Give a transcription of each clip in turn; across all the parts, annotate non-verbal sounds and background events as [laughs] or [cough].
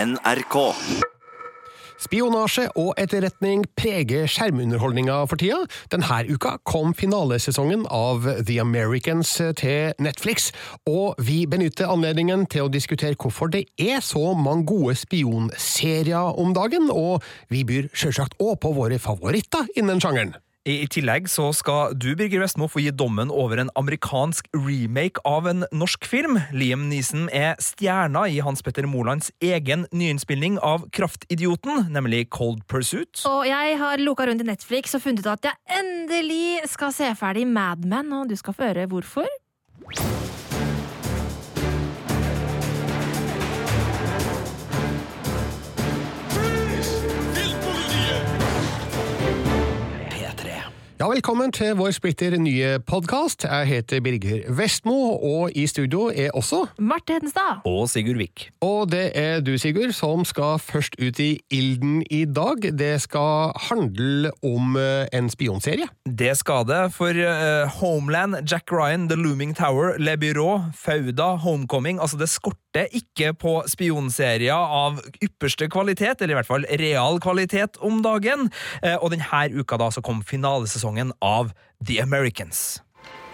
NRK. Spionasje og etterretning preger skjermunderholdninga for tida. Denne uka kom finalesesongen av The Americans til Netflix, og vi benytter anledningen til å diskutere hvorfor det er så mange gode spionserier om dagen, og vi byr sjølsagt òg på våre favoritter innen sjangeren. I tillegg så skal du, Birger Vestmo, få gi dommen over en amerikansk remake av en norsk film. Liam Neeson er stjerna i Hans Petter Molands egen nyinnspilling av Kraftidioten, nemlig Cold Pursuit. Og jeg har loka rundt i Netflix og funnet ut at jeg endelig skal se ferdig Mad Men, og du skal få høre hvorfor. Ja, velkommen til vår splitter nye podkast. Jeg heter Birger Vestmo, og i studio er også Marte Hedenstad. Og Sigurd Vik. Og det er du, Sigurd, som skal først ut i ilden i dag. Det skal handle om eh, en spionserie. Det skal det, for uh, Homeland, Jack Ryan, The Looming Tower, Le Bureau, Fauda, Homecoming Altså, det skorter ikke på spionserier av ypperste kvalitet, eller i hvert fall real kvalitet, om dagen. Eh, og denne uka da så kom finalesesongen av The Americans.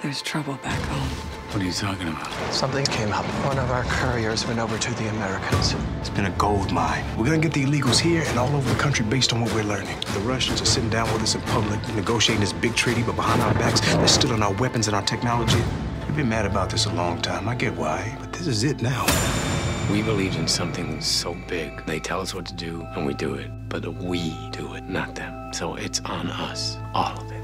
There's trouble back home. What are you talking about? Something came up. One of our couriers went over to the Americans. It's been a gold mine. We're gonna get the illegals here and all over the country based on what we're learning. The Russians are sitting down with us in public, negotiating this big treaty, but behind our backs, they're still on our weapons and our technology. We've been mad about this a long time. I get why, but this is it now. We believed in something so big. They tell us what to do, and we do it. But we do it, not them. So it's on us, all of it.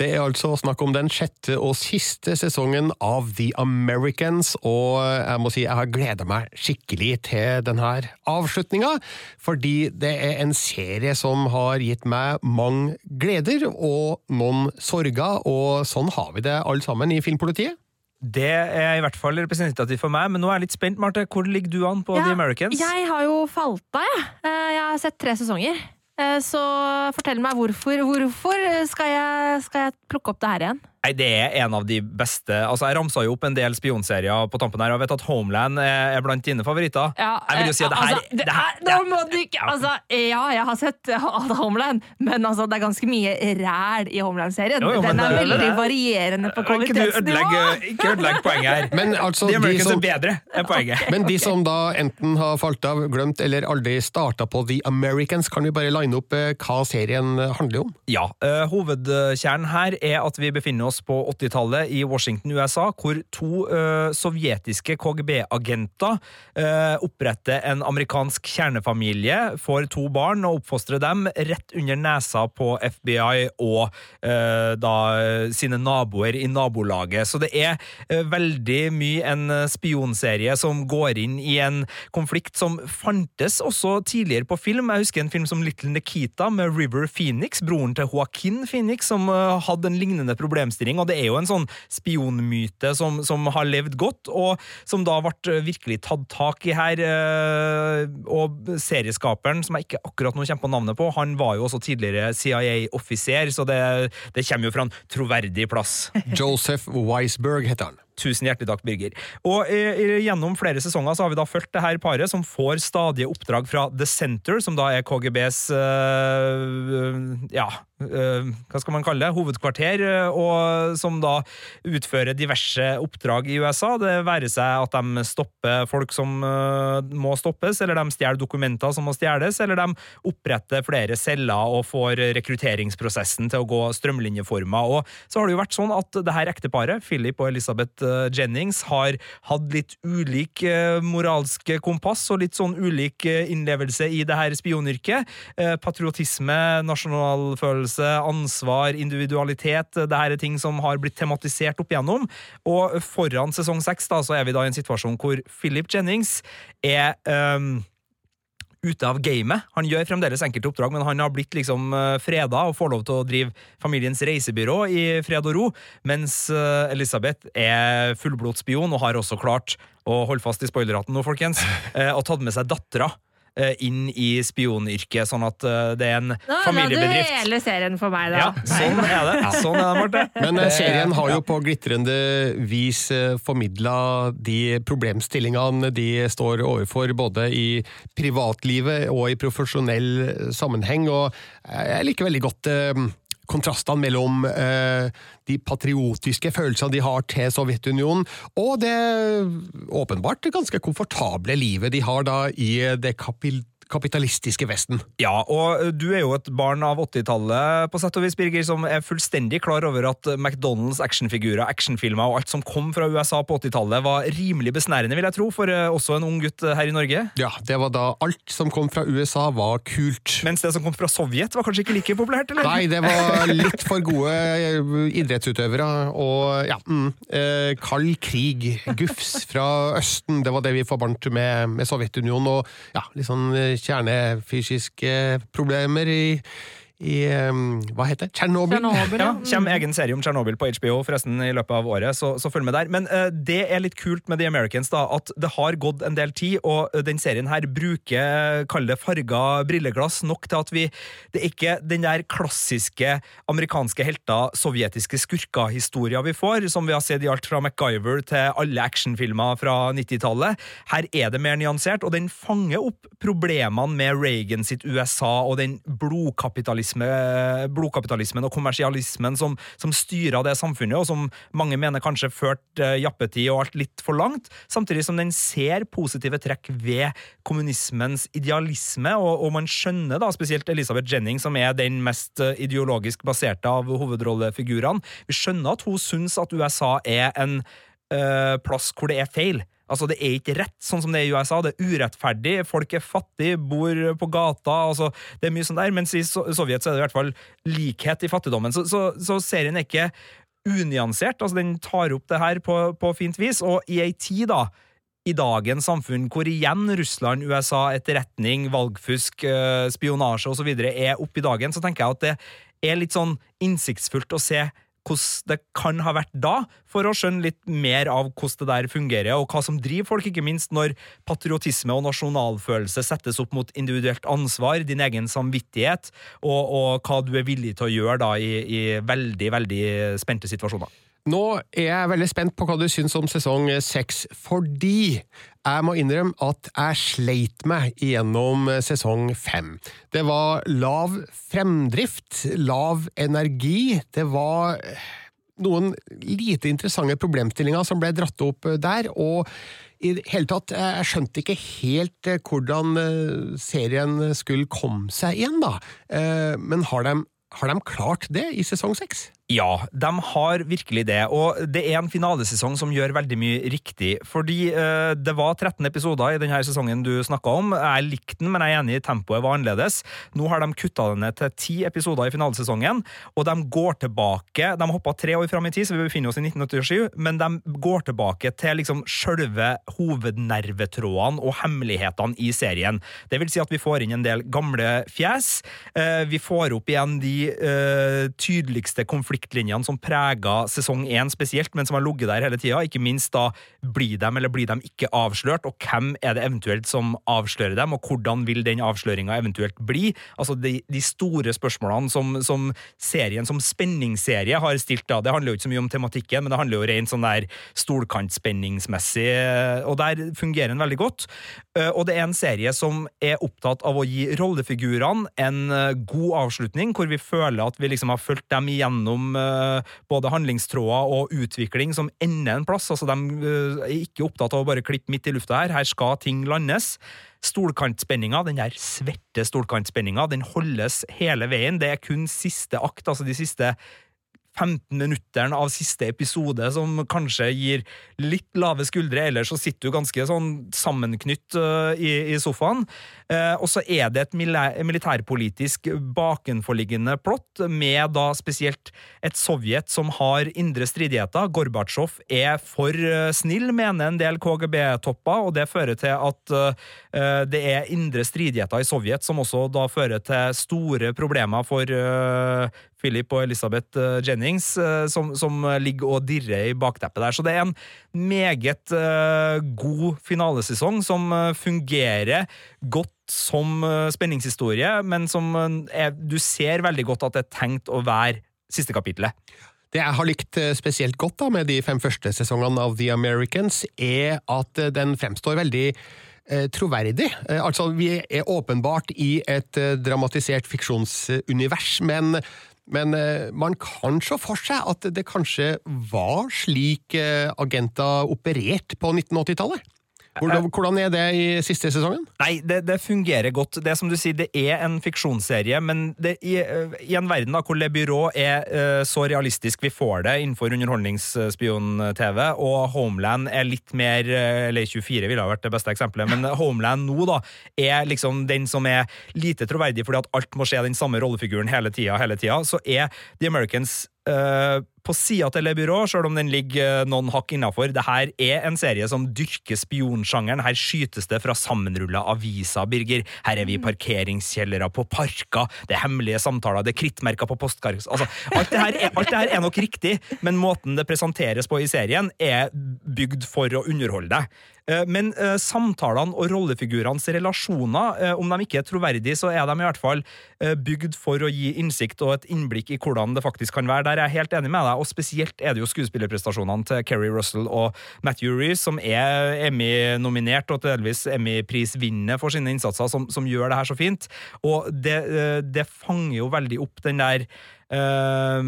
Det er altså snakk om den sjette og siste sesongen av The Americans, og jeg må si jeg har gleda meg skikkelig til denne avslutninga, fordi det er en serie som har gitt meg mange gleder og noen sorger, og sånn har vi det alle sammen i Filmpolitiet. Det er i hvert fall representativt for meg, men nå er jeg litt spent, Marte. Hvor ligger du an på Ja, The Americans? Jeg har jo falt av, jeg. Eh, Jeg har sett tre sesonger. Eh, Så fortell meg hvorfor. Hvorfor skal jeg, skal jeg plukke opp det her igjen? Nei, Det er en av de beste Altså, Jeg ramsa jo opp en del spionserier på tampen her, og vet at Homeland er er blant dine favoritter. jeg vil jo si at det her, altså, det her det Nå må du ikke Altså, ja, jeg har sett alt Homeland, men altså, det er ganske mye ræl i Homeland-serien. Den er det- veldig varierende på kvalitetsnivå. ikke ødelegg poenget her. [laughs] Men altså, de Americans som, er bedre, er poenget. [laughs] men de som da enten har falt av, glemt eller aldri starta på The Americans, kan vi bare line opp eh, hva serien handler om? Ja, eh, Hovedkjernen her er at vi befinner oss på 80-tallet i Washington, USA, hvor to uh, sovjetiske KGB-agenter uh, oppretter en amerikansk kjernefamilie, får to barn og oppfostrer dem rett under nesa på FBI og uh, da sine naboer i nabolaget. Så det er eh, veldig mye en eh, spionserie som går inn i en konflikt som fantes også tidligere på film. Jeg husker en film som Little Nikita med River Phoenix, broren til Joaquin Phoenix, som eh, hadde en lignende problemstilling. Og det er jo en sånn spionmyte som, som har levd godt, og som da ble virkelig tatt tak i her. eh, Og serieskaperen, som jeg ikke akkurat nå kommer på navnet på, han var jo også tidligere CIA-offiser, så det, det kommer jo fra en troverdig plass. Joseph Weisberg heter han. Tusen hjertelig takk, Birger. Og eh, gjennom flere sesonger så har vi da fulgt det her paret, som får stadige oppdrag fra The Center, som da er KGBs eh, ja, eh, hva skal man kalle det, hovedkvarter, eh, og som da utfører diverse oppdrag i USA. Det være seg at de stopper folk som eh, må stoppes, eller de stjeler dokumenter som må stjeles, eller de oppretter flere celler og får rekrutteringsprosessen til å gå strømlinjeforma. Og så har det jo vært sånn at det her ekteparet, Philip og Elizabeth eh, Jennings, har hatt litt ulik eh, moralsk kompass og litt sånn ulik eh, innlevelse i det her spionyrket. Eh, Patriotisme, nasjonalfølelse, ansvar, individualitet, det her er ting som har blitt tematisert opp igjennom. Og foran sesong seks da, så er vi da i en situasjon hvor Philip Jennings er ehm, ute av gamet. Han gjør fremdeles enkelte oppdrag, men han har blitt liksom uh, freda og får lov til å drive familiens reisebyrå i fred og ro, mens eh, Elisabeth er fullblodsspion og har også klart å holde fast i spoilerhatten nå, folkens, uh, [laughs] og tatt med seg dattera. Eh, inn i spionyrket, sånn at eh, det er en Nå ødela du familiebedrift. hele serien for meg, da. Ja, sånn er det. [laughs] Sånn er det, Marte. Men eh, serien har jo på glitrende vis formidla de problemstillingene de står overfor, både i privatlivet og i profesjonell sammenheng, og jeg liker veldig godt kontrastene mellom eh, de patriotiske følelsene de har til Sovjetunionen, og det åpenbart ganske komfortable livet de har da i det kapil kapitalistiske Vesten. Ja, og du er jo et barn av 80-tallet, på sett og vis, Birger, som er fullstendig klar over at McDonald's actionfigurer, actionfilmer og alt som kom fra USA på 80-tallet, var rimelig besnærende, vil jeg tro, for eh, også en ung gutt her i Norge. Ja, det var da alt som kom fra USA var kult. Mens det som kom fra Sovjet, var kanskje ikke like populært, eller? Nei, det var [laughs] litt for gode eh, idrettsutøvere, og ja, mm, eh, kald krig, gufs fra Østen, det var det vi forbandt med, med Sovjetunionen, og ja, litt sånn eh, kjernefysiske problemer i, i eh, hva heter det? Tsjernobyl? Ja, kommer egen serie om Tsjernobyl på HBO forresten i løpet av året, så, så følg med der. Men uh, det er litt kult med The Americans, da, at det har gått en del tid, og eh, den serien her bruker, kall det farga brilleglass, nok til at vi Det er ikke den der klassiske amerikanske helter, sovjetiske skurker-historia vi får, som vi har sett i alt fra MacGyver til alle actionfilmer fra 90-tallet. Her er det mer nyansert, og den fanger opp problemene med Reagan sitt USA og den blodkapitalisme, blodkapitalismen og kommersialismen som, som styrer det samfunnet, og som mange mener kanskje førte eh, jappetid og alt litt for langt, samtidig som den ser positive trekk ved kommunismens idealisme, og, og man skjønner da spesielt Elisabeth Jennings, som er den mest eh, ideologisk baserte av hovedrollefigurene, vi skjønner at hun syns at USA er en øh, plass hvor det er feil. Altså, Det er ikke rett, sånn som det er i USA. Det er urettferdig. Folk er fattige, bor på gata. altså, Det er mye sånn der. Mens i Sovjet så er det i hvert fall likhet i fattigdommen. Så, så, så serien er ikke unyansert. altså Den tar opp det her på, på fint vis. Og i ei tid, da, i dagens samfunn, hvor igjen Russland, USA, etterretning, valgfusk, eh, spionasje osv. er oppe i dagen, så tenker jeg at det er litt sånn innsiktsfullt å se hvordan det kan ha vært da, for å skjønne litt mer av hvordan det der fungerer, og hva som driver folk, ikke minst når patriotisme og nasjonalfølelse settes opp mot individuelt ansvar, din egen samvittighet, og, og hva du er villig til å gjøre da i, i veldig, veldig spente situasjoner. Nå er jeg veldig spent på hva du syns om sesong seks, fordi jeg må innrømme at jeg sleit meg gjennom sesong fem. Det var lav fremdrift, lav energi, det var noen lite interessante problemstillinger som ble dratt opp der, og i det hele tatt, jeg skjønte ikke helt eh, hvordan eh, serien skulle komme seg igjen, da. Eh, Men har de, har de klart det i sesong seks? Ja, de har virkelig det, og det er en finalesesong som gjør veldig mye riktig. Fordi eh, det var 13 episoder i denne sesongen du snakka om. Jeg likte den, men jeg er enig i tempoet var annerledes. Nå har de kutta det ned til ti episoder i finalesesongen, og de går tilbake De hoppa tre år fram i tid, så vi befinner oss i 1987, men de går tilbake til liksom sjølve hovednervetrådene og hemmelighetene i serien. Det vil si at vi får inn en del gamle fjes. Eh, vi får opp igjen de eh, tydeligste konfliktlinjene som prega sesong én spesielt, men som har ligget der hele tida. Ikke minst da blir de eller blir de ikke avslørt, og hvem er det eventuelt som avslører dem, og hvordan vil den avsløringa eventuelt bli? Altså de, de store spørsmålene som, som serien som spenningsserie har stilt da. Det handler jo ikke så mye om tematikken, men det handler jo rent sånn der stolkantspenningsmessig, og der fungerer den veldig godt. Eh, Og det er en serie som er opptatt av å gi rollefigurene en eh, god avslutning, hvor vi føler at vi liksom har fulgt dem igjennom eh, både handlingstråder og utvikling som ender en plass. Altså, de eh, er ikke opptatt av å bare klippe midt i lufta her. Her skal ting landes. Stolkantspenninga, den der svette stolkantspenninga, den holdes hele veien. Det er kun siste akt, altså de siste 15 minutteren av siste episode som kanskje gir litt lave skuldre, ellers så sitter du ganske sånn sammenknytt uh, i, i sofaen. Uh, og så er det et militærpolitisk bakenforliggende plott, med da spesielt et Sovjet som har indre stridigheter. Gorbatsjov er for uh, snill, mener en del KGB-topper, og det fører til at det er indre stridigheter i Sovjet som også da fører til store problemer for Philip og Elizabeth eh, Jennings, eh, som, som ligger og dirrer i bakteppet der. Så det er en meget uh, god finalesesong som fungerer godt som spenningshistorie, men som er, du ser veldig godt at det er tenkt å være siste kapitlet. Det jeg har likt spesielt godt da med de fem første sesongene av The Americans, er at den fremstår veldig Eh, troverdig. Eh, altså, vi er åpenbart i et eh, dramatisert fiksjonsunivers, men men man kan se for seg at det kanskje var slik agenter opererte på 1980-tallet? Hvordan, hvordan, er det i siste sesongen? Nei, det, det, fungerer godt. Det er som du sier, det er en fiksjonsserie, men det, i, i, en verden da, hvor Le Byrå er uh, så realistisk vi får det innenfor underholdningsspion-TV, og Homeland er litt mer Eller 24 ville ha vært det beste eksempelet, men Homeland nå da, er liksom den som er lite troverdig fordi at alt må skje den samme rollefiguren hele tida, hele tida, så er The Americans uh, på sida til Le Byrå, sjøl om den ligger eh, noen hakk innafor. Det her er en serie som dyrker spionsjangeren. Her skytes det fra sammenrulla aviser, Birger. Her er vi i parkeringskjellere, på parker, det er hemmelige samtaler, det er krittmerker på postkar... altså, alt, det her er, alt det her er nok riktig, men måten det presenteres på i serien, er bygd for å underholde deg. Eh, men uh, samtalene og rollefigurenes relasjoner, uh, om de ikke er troverdige, så er de i hvert fall bygd for å gi innsikt og et innblikk i hvordan det faktisk kan være. Der er jeg helt enig med deg og spesielt er det jo skuespillerprestasjonene til Kerry Russell og Matthew Reece, som er Emmy-nominert og delvis Emmy-prisvinnende for sine innsatser, som, som, gjør det her så fint. Og det, eh, det fanger jo veldig opp den der uh,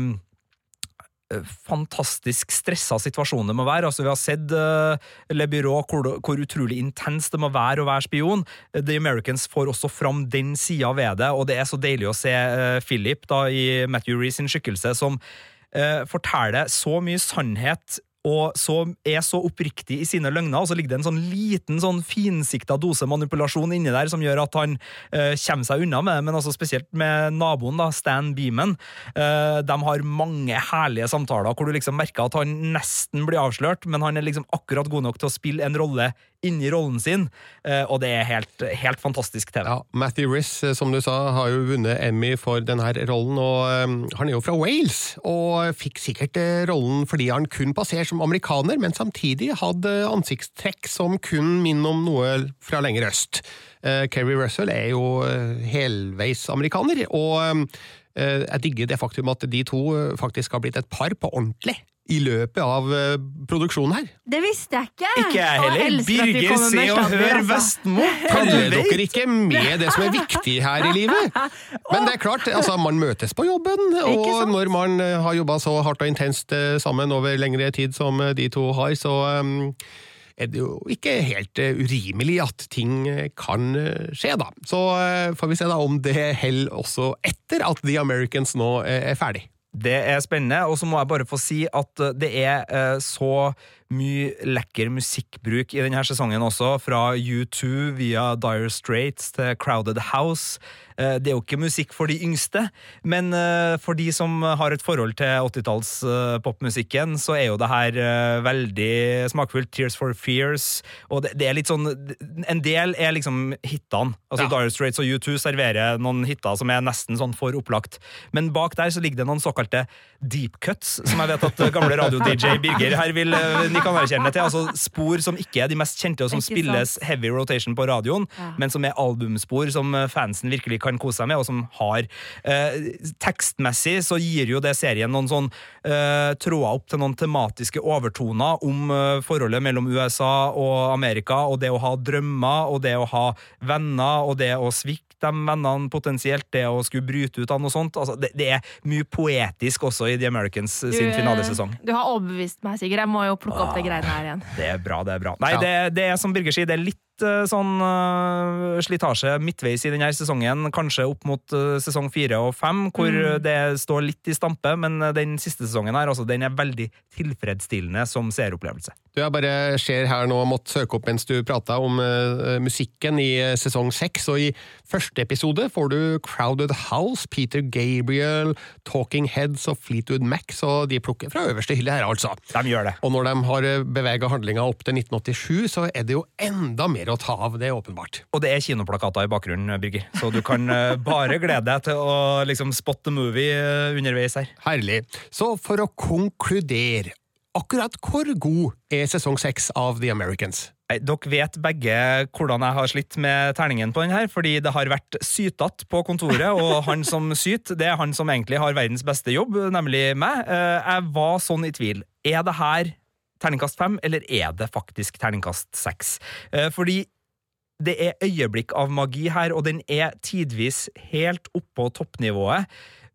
fantastisk stressa situasjonen det må være. Altså, vi har sett uh, Le Byrå, hvor, hvor, utrolig intenst det må være å være spion. The Americans får også fram den sida ved det, og det er så deilig å se uh, Philip da, i Matthew Reece sin skikkelse som uh, forteller så mye sannhet og så er så oppriktig i sine løgner, og så ligger det en sånn liten sånn finsikta dose manipulasjon inni der som gjør at han uh, kommer seg unna med det, men altså spesielt med naboen, da, Stan Beeman. Uh, de har mange herlige samtaler hvor du liksom merker at han nesten blir avslørt, men han er liksom akkurat god nok til å spille en rolle inni rollen sin, eh, og det er helt, helt fantastisk TV. Ja, Matthew Riss, eh, som du sa, har jo vunnet Emmy for denne rollen, og um, han er jo fra Wales, og fikk sikkert rollen fordi han kun passerer som amerikaner, men samtidig hadde ansiktstrekk som kun minner om noe fra lenger øst. Kerry Russell er jo helveis amerikaner, og jeg digger det faktum at de to faktisk har blitt et par på ordentlig i løpet av uh, produksjonen her. Det visste jeg ikke! Ikke jeg heller. Birger, se og hør altså. Vestmo! [laughs] kaller dere ikke med det som er viktig her i livet? [laughs] Men det er klart, altså, man møtes på jobben, og når man uh, har jobba så hardt og intenst uh, sammen over lengre tid som de to har, så um, er det jo ikke helt urimelig at ting kan skje, da. Så får vi se da om det holder også etter at The Americans nå er ferdig. Det er spennende, og så må jeg bare få si at det er eh, så mye lekker musikkbruk i denne sesongen også, fra U2 via Dire Straits til Crowded House. Eh, det er jo ikke musikk for de yngste, men eh, for de som har et forhold til 80-talls-popmusikken, eh, så er jo det her veldig smakfullt. Tears for Fears. Og det, det er litt sånn En del er liksom hitene. Altså ja. Dire Straits og U2 serverer noen hiter som er nesten sånn for opplagt. Men bak der så ligger det noen såkalte deep cuts, som jeg vet at gamle radio-DJ [laughs] Birger her vil nikke anerkjenne til. Altså spor som ikke er de mest kjente, og som spilles heavy rotation på radioen, ja. men som er albumspor som fansen virkelig kan kose seg med, og som har eh, Tekstmessig så gir jo det serien noen sånn eh, tråder opp til noen tematiske overtoner om eh, forholdet mellom USA og Amerika, og det å ha drømmer, og det å ha venner, og det å svikte de vennene potensielt, det å skulle bryte ut av noe sånt. Altså, det, det, er mye poetisk også i The Americans du, sin finalesesong. Du har overbevist meg, Sigurd. Jeg må jo plukke opp de greiene her igjen. Det er bra, det er bra. Nei, ja. det, det, er som Birger sier, det er litt Eh, sånn uh, slitasje midtveis i denne sesongen, kanskje opp mot uh, sesong fire og fem, hvor mm. det står litt i stampe, men den siste sesongen her, altså, den er veldig tilfredsstillende som seeropplevelse. Du, jeg bare ser her nå, måtte søke opp mens du prata om uh, musikken i sesong seks, og i første episode får du Crowded House, Peter Gabriel, Talking Heads og Fleetwood Mac, så de plukker fra øverste hylle her, altså. De gjør det. Og når de har bevega handlinga opp til 1987, så er det jo enda mer mer å ta av, det er åpenbart. Og det er kinoplakater i bakgrunnen, Birger, så du kan eh, bare glede deg til å liksom spot the movie eh, underveis her. Herlig. Så for å konkludere, akkurat hvor god er sesong seks av The Americans? Nei, Dere vet begge hvordan jeg har slitt med terningen på den her, fordi det har vært sytatt på kontoret, og han som syter, det er han som egentlig har verdens beste jobb, nemlig meg. Eh, Jeg var sånn i tvil. Er det her terningkast fem, eller er det faktisk terningkast seks? Eh, Fordi det er øyeblikk av magi her, og den er tidvis helt oppå toppnivået.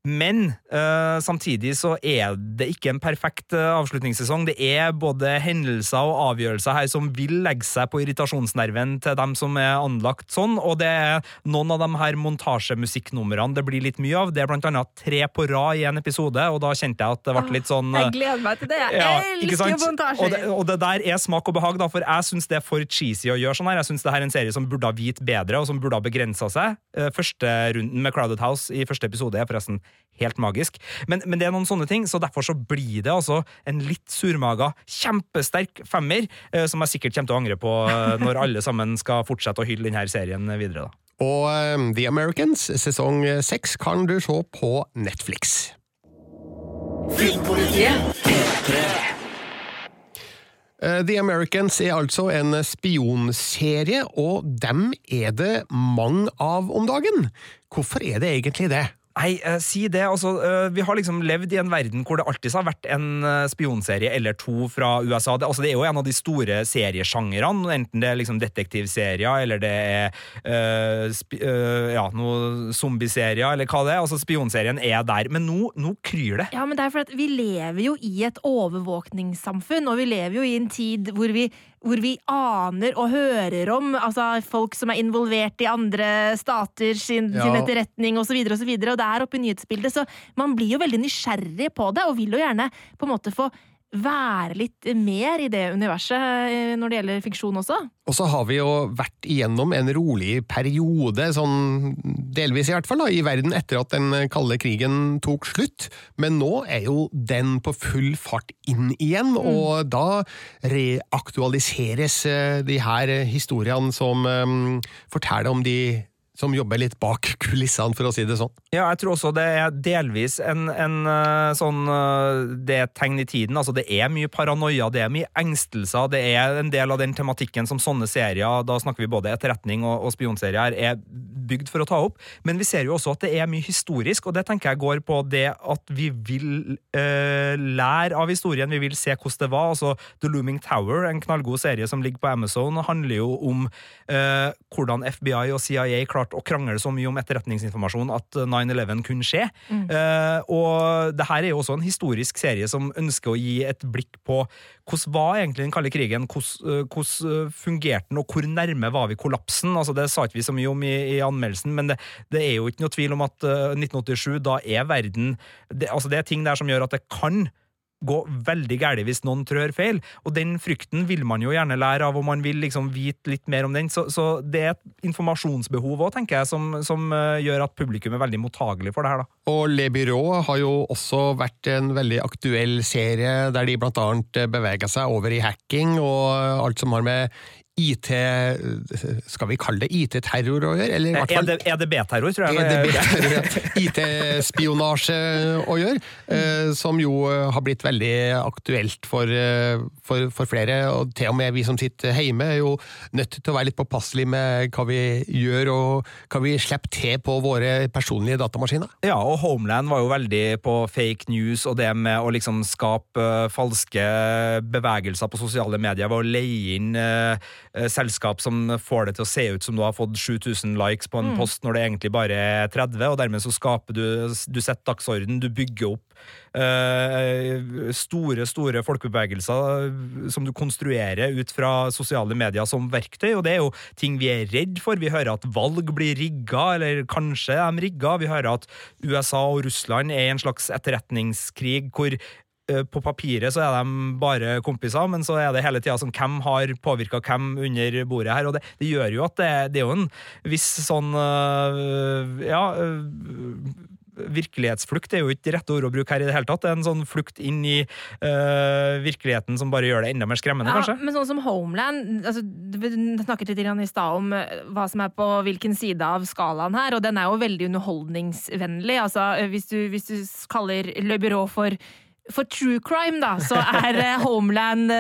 Men uh, samtidig så er det ikke en perfekt uh, avslutningssesong. Det er både hendelser og avgjørelser her som vil legge seg på irritasjonsnerven til dem som er anlagt sånn, og det er noen av de her montasjemusikknumrene det blir litt mye av. Det er blant annet tre på rad i en episode, og da kjente jeg at det ble litt sånn Jeg gleder meg til det. Jeg ja, elsker montasjer. Og det, og det der er smak og behag, da, for jeg syns det er for cheesy å gjøre sånn her. Jeg syns det her er en serie som burde ha vite bedre, og som burde ha begrensa seg. Eh, Første runden med Crowded House i første episode er forresten helt magisk. Men, men det er noen sånne ting, så derfor så blir det altså en litt surmaga, kjempesterk femmer, eh, som jeg sikkert kommer til å angre på eh, når [laughs] alle sammen skal fortsette å hylle denne serien videre. da. Og eh, The Americans sesong seks kan du se på Netflix. Eh, The Americans er altså en spionserie, og dem er det mange av om dagen. Hvorfor er det egentlig det? Nei, eh, si det. Altså, eh, vi har liksom levd i en verden hvor det alltid har vært en eh, spionserie eller to fra USA. Det, altså, det er jo en av de store seriesjangrene, enten det er liksom detektivserier eller det er eh, eh, ja, noe zombieserier eller hva det er. Altså, spionserien er der. Men nå, nå kryr det. Ja, men det er fordi vi lever jo i et overvåkningssamfunn, og vi lever jo i en tid hvor vi, hvor vi aner og hører om altså, folk som er involvert i andre stater sin, Ja. sin etterretning osv., og, så videre, og det er oppe i nyhetsbildet, så man blir jo veldig nysgjerrig på det, og vil jo gjerne på en måte få være litt mer i det universet eh, når det gjelder fiksjon også. Og så har vi jo vært igjennom en rolig periode, sånn delvis i hvert fall, da, i verden etter at den kalde krigen tok slutt. Men nå er jo den på full fart inn igjen, og da reaktualiseres eh, de her historiene som um, forteller om de som jobber litt bak kulissene, for å si det sånn. Ja, jeg tror også det er delvis en, en eh, sånn eh, Det er tegn i tiden. Altså, det er mye paranoia, det er mye engstelser, det er en del av den tematikken som sånne serier, da snakker vi både etterretning og, og spionserier, er bygd for å ta opp. Men vi ser jo også at det er mye historisk, og det tenker jeg går på det at vi vil øh, lære av historien, vi vil se hvordan det var. Altså, The Looming Tower, en knallgod serie som ligger på Amazon, handler jo om øh, hvordan FBI og CIA klarte å krangle så mye om etterretningsinformasjon at 9-11 kunne skje. Eh, og det her er jo også en historisk serie som ønsker å gi et blikk på hvordan var egentlig den kalde krigen, hvordan, eh, hvordan eh, fungerte den, og hvor nærme var vi kollapsen? Altså, det sa ikke vi så mye om i, i anmeldelsen, men det, det er jo ikke noe tvil om at eh, 1987, da er verden det, altså, det er ting der som gjør at det kan gå veldig galt hvis noen trør feil. Og den frykten vil man jo gjerne lære av, og man vil liksom vite litt mer om den. Så, så det er et informasjonsbehov òg, tenker jeg, som, som eh, gjør at publikum er veldig mottagelig for det her. da. Og Le Byrå har jo også vært en veldig aktuell serie, der de blant annet beveger seg over i hacking og alt som har med IT Skal vi kalle det IT-terror å gjøre? Eller i hvert fall EDB-terror, tror jeg. er- EDB-terror. IT-spionasje å gjøre, eh, som jo har blitt veldig aktuelt for, eh, for, for flere. Og til og med vi som sitter hjemme, er jo nødt til å være litt påpasselige med hva vi gjør, og hva vi slipper til på våre personlige datamaskiner. Ja, og Homeland var jo veldig på fake news og det med å liksom skape eh, falske bevegelser på sosiale medier ved å leie inn eh, eh, selskap som får det til å se ut som du har fått 7000 likes på en post når det egentlig bare er 30, og dermed så skaper du Du setter dagsorden, du bygger opp eh, store, store folkebevegelser eh, som du konstruerer ut fra sosiale medier som verktøy, og det er jo ting vi er redd for. Vi hører at valg blir rigga, eller kanskje de rigga. Vi hører at USA og Russland er i en slags etterretningskrig hvor eh, på papiret så er de bare kompiser, men så er det hele tida sånn hvem har påvirka hvem under bordet her. Og det, det gjør jo at det, det er jo en viss sånn øh, Ja. øh, virkelighetsflukt er jo ikke rette ord å bruke her i det hele tatt. Det er en sånn flukt inn i uh, virkeligheten som bare gjør det enda mer skremmende, Ja, kanskje. men sånn som Homeland altså, Du snakket litt i stad om eh, hva som er på hvilken side av skalaen her, og den er jo veldig underholdningsvennlig. Altså, eh, hvis, du, hvis du kaller Le Byrå for, for true crime, da, så er eh, Homeland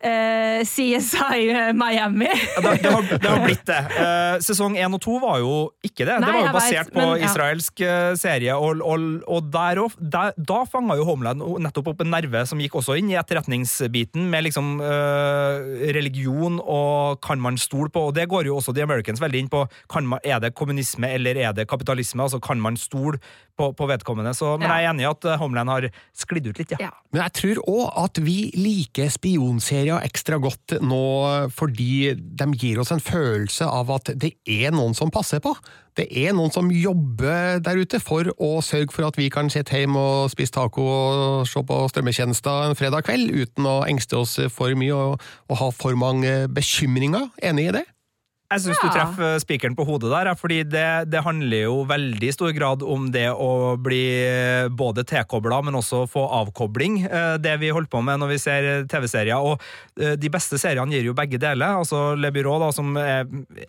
eh, eh, CSI Miami. Det, det, har, det har [laughs] blitt det. Uh, sesong én og to var jo ikke det. Nei, det var jo basert vet, på men ja. israelsk eh, serie, og, og, og der, der, da fanga jo Homeland nettopp opp en nerve som gikk også inn i etterretningsbiten, med liksom eh, religion og kan man stole på, og det går jo også The Americans veldig inn på. Kan man, er det kommunisme eller er det kapitalisme? Altså Kan man stole på, på vedkommende? Så, men Ja. jeg er enig i at eh, Homeland har sklidd ut litt, ja. Ja. Men jeg tror òg at vi liker spionserier ekstra godt nå fordi de gir oss en følelse av at det er noen som passer på. Det er noen som jobber der ute for å sørge for at vi kan sitte hjemme og spise taco og se på strømmetjenester en fredag kveld uten å engste oss for mye og, og ha for mange bekymringer. Enig i det? Jeg syns Ja. du treffer spikeren på hodet der, fordi det, det handler jo veldig i stor grad om det å bli både tilkobla, men også få avkobling. eh, Det vi holder på med når vi ser TV-serier. Og eh, de beste seriene gir jo begge deler. Altså Le Byrå, da, som er,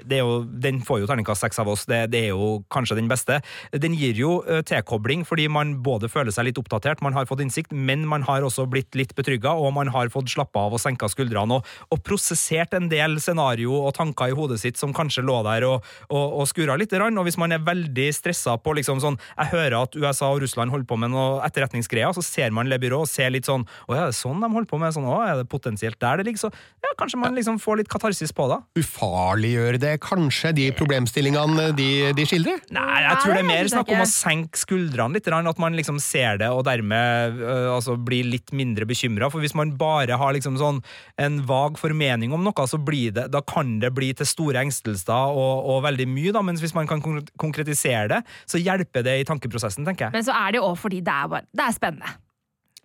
det er jo, den får jo terningkast seks av oss, det, det er jo kanskje den beste. Den gir jo eh, tilkobling fordi man både føler seg litt oppdatert, man har fått innsikt, men man har også blitt litt betrygga, og man har fått slappa av og senka skuldrene og, og prosessert en del scenario og tanker i hodet sitt som kanskje lå der og, og, og skurra litt. Og hvis man er veldig stressa på liksom sånn Jeg hører at USA og Russland holder på med noe etterretningsgreier, så ser man Le Byrå og ser litt sånn Å ja, er det sånn de holder på med? Sånn, å, er det potensielt der det ligger? Så ja, kanskje man liksom får litt katarsis på det. Ufarliggjør det kanskje de problemstillingene de, de skildrer? Nei, jeg tror det er mer snakk om å senke skuldrene litt, at man liksom ser det og dermed øh, altså, blir litt mindre bekymra. For hvis man bare har liksom sånn en vag formening om noe, så blir det, da kan det bli til store engstelser og, og veldig mye, da. Mens hvis man kan konkretisere det, så hjelper det i tankeprosessen, tenker jeg. Men så er det jo òg fordi det er, bare, det er spennende.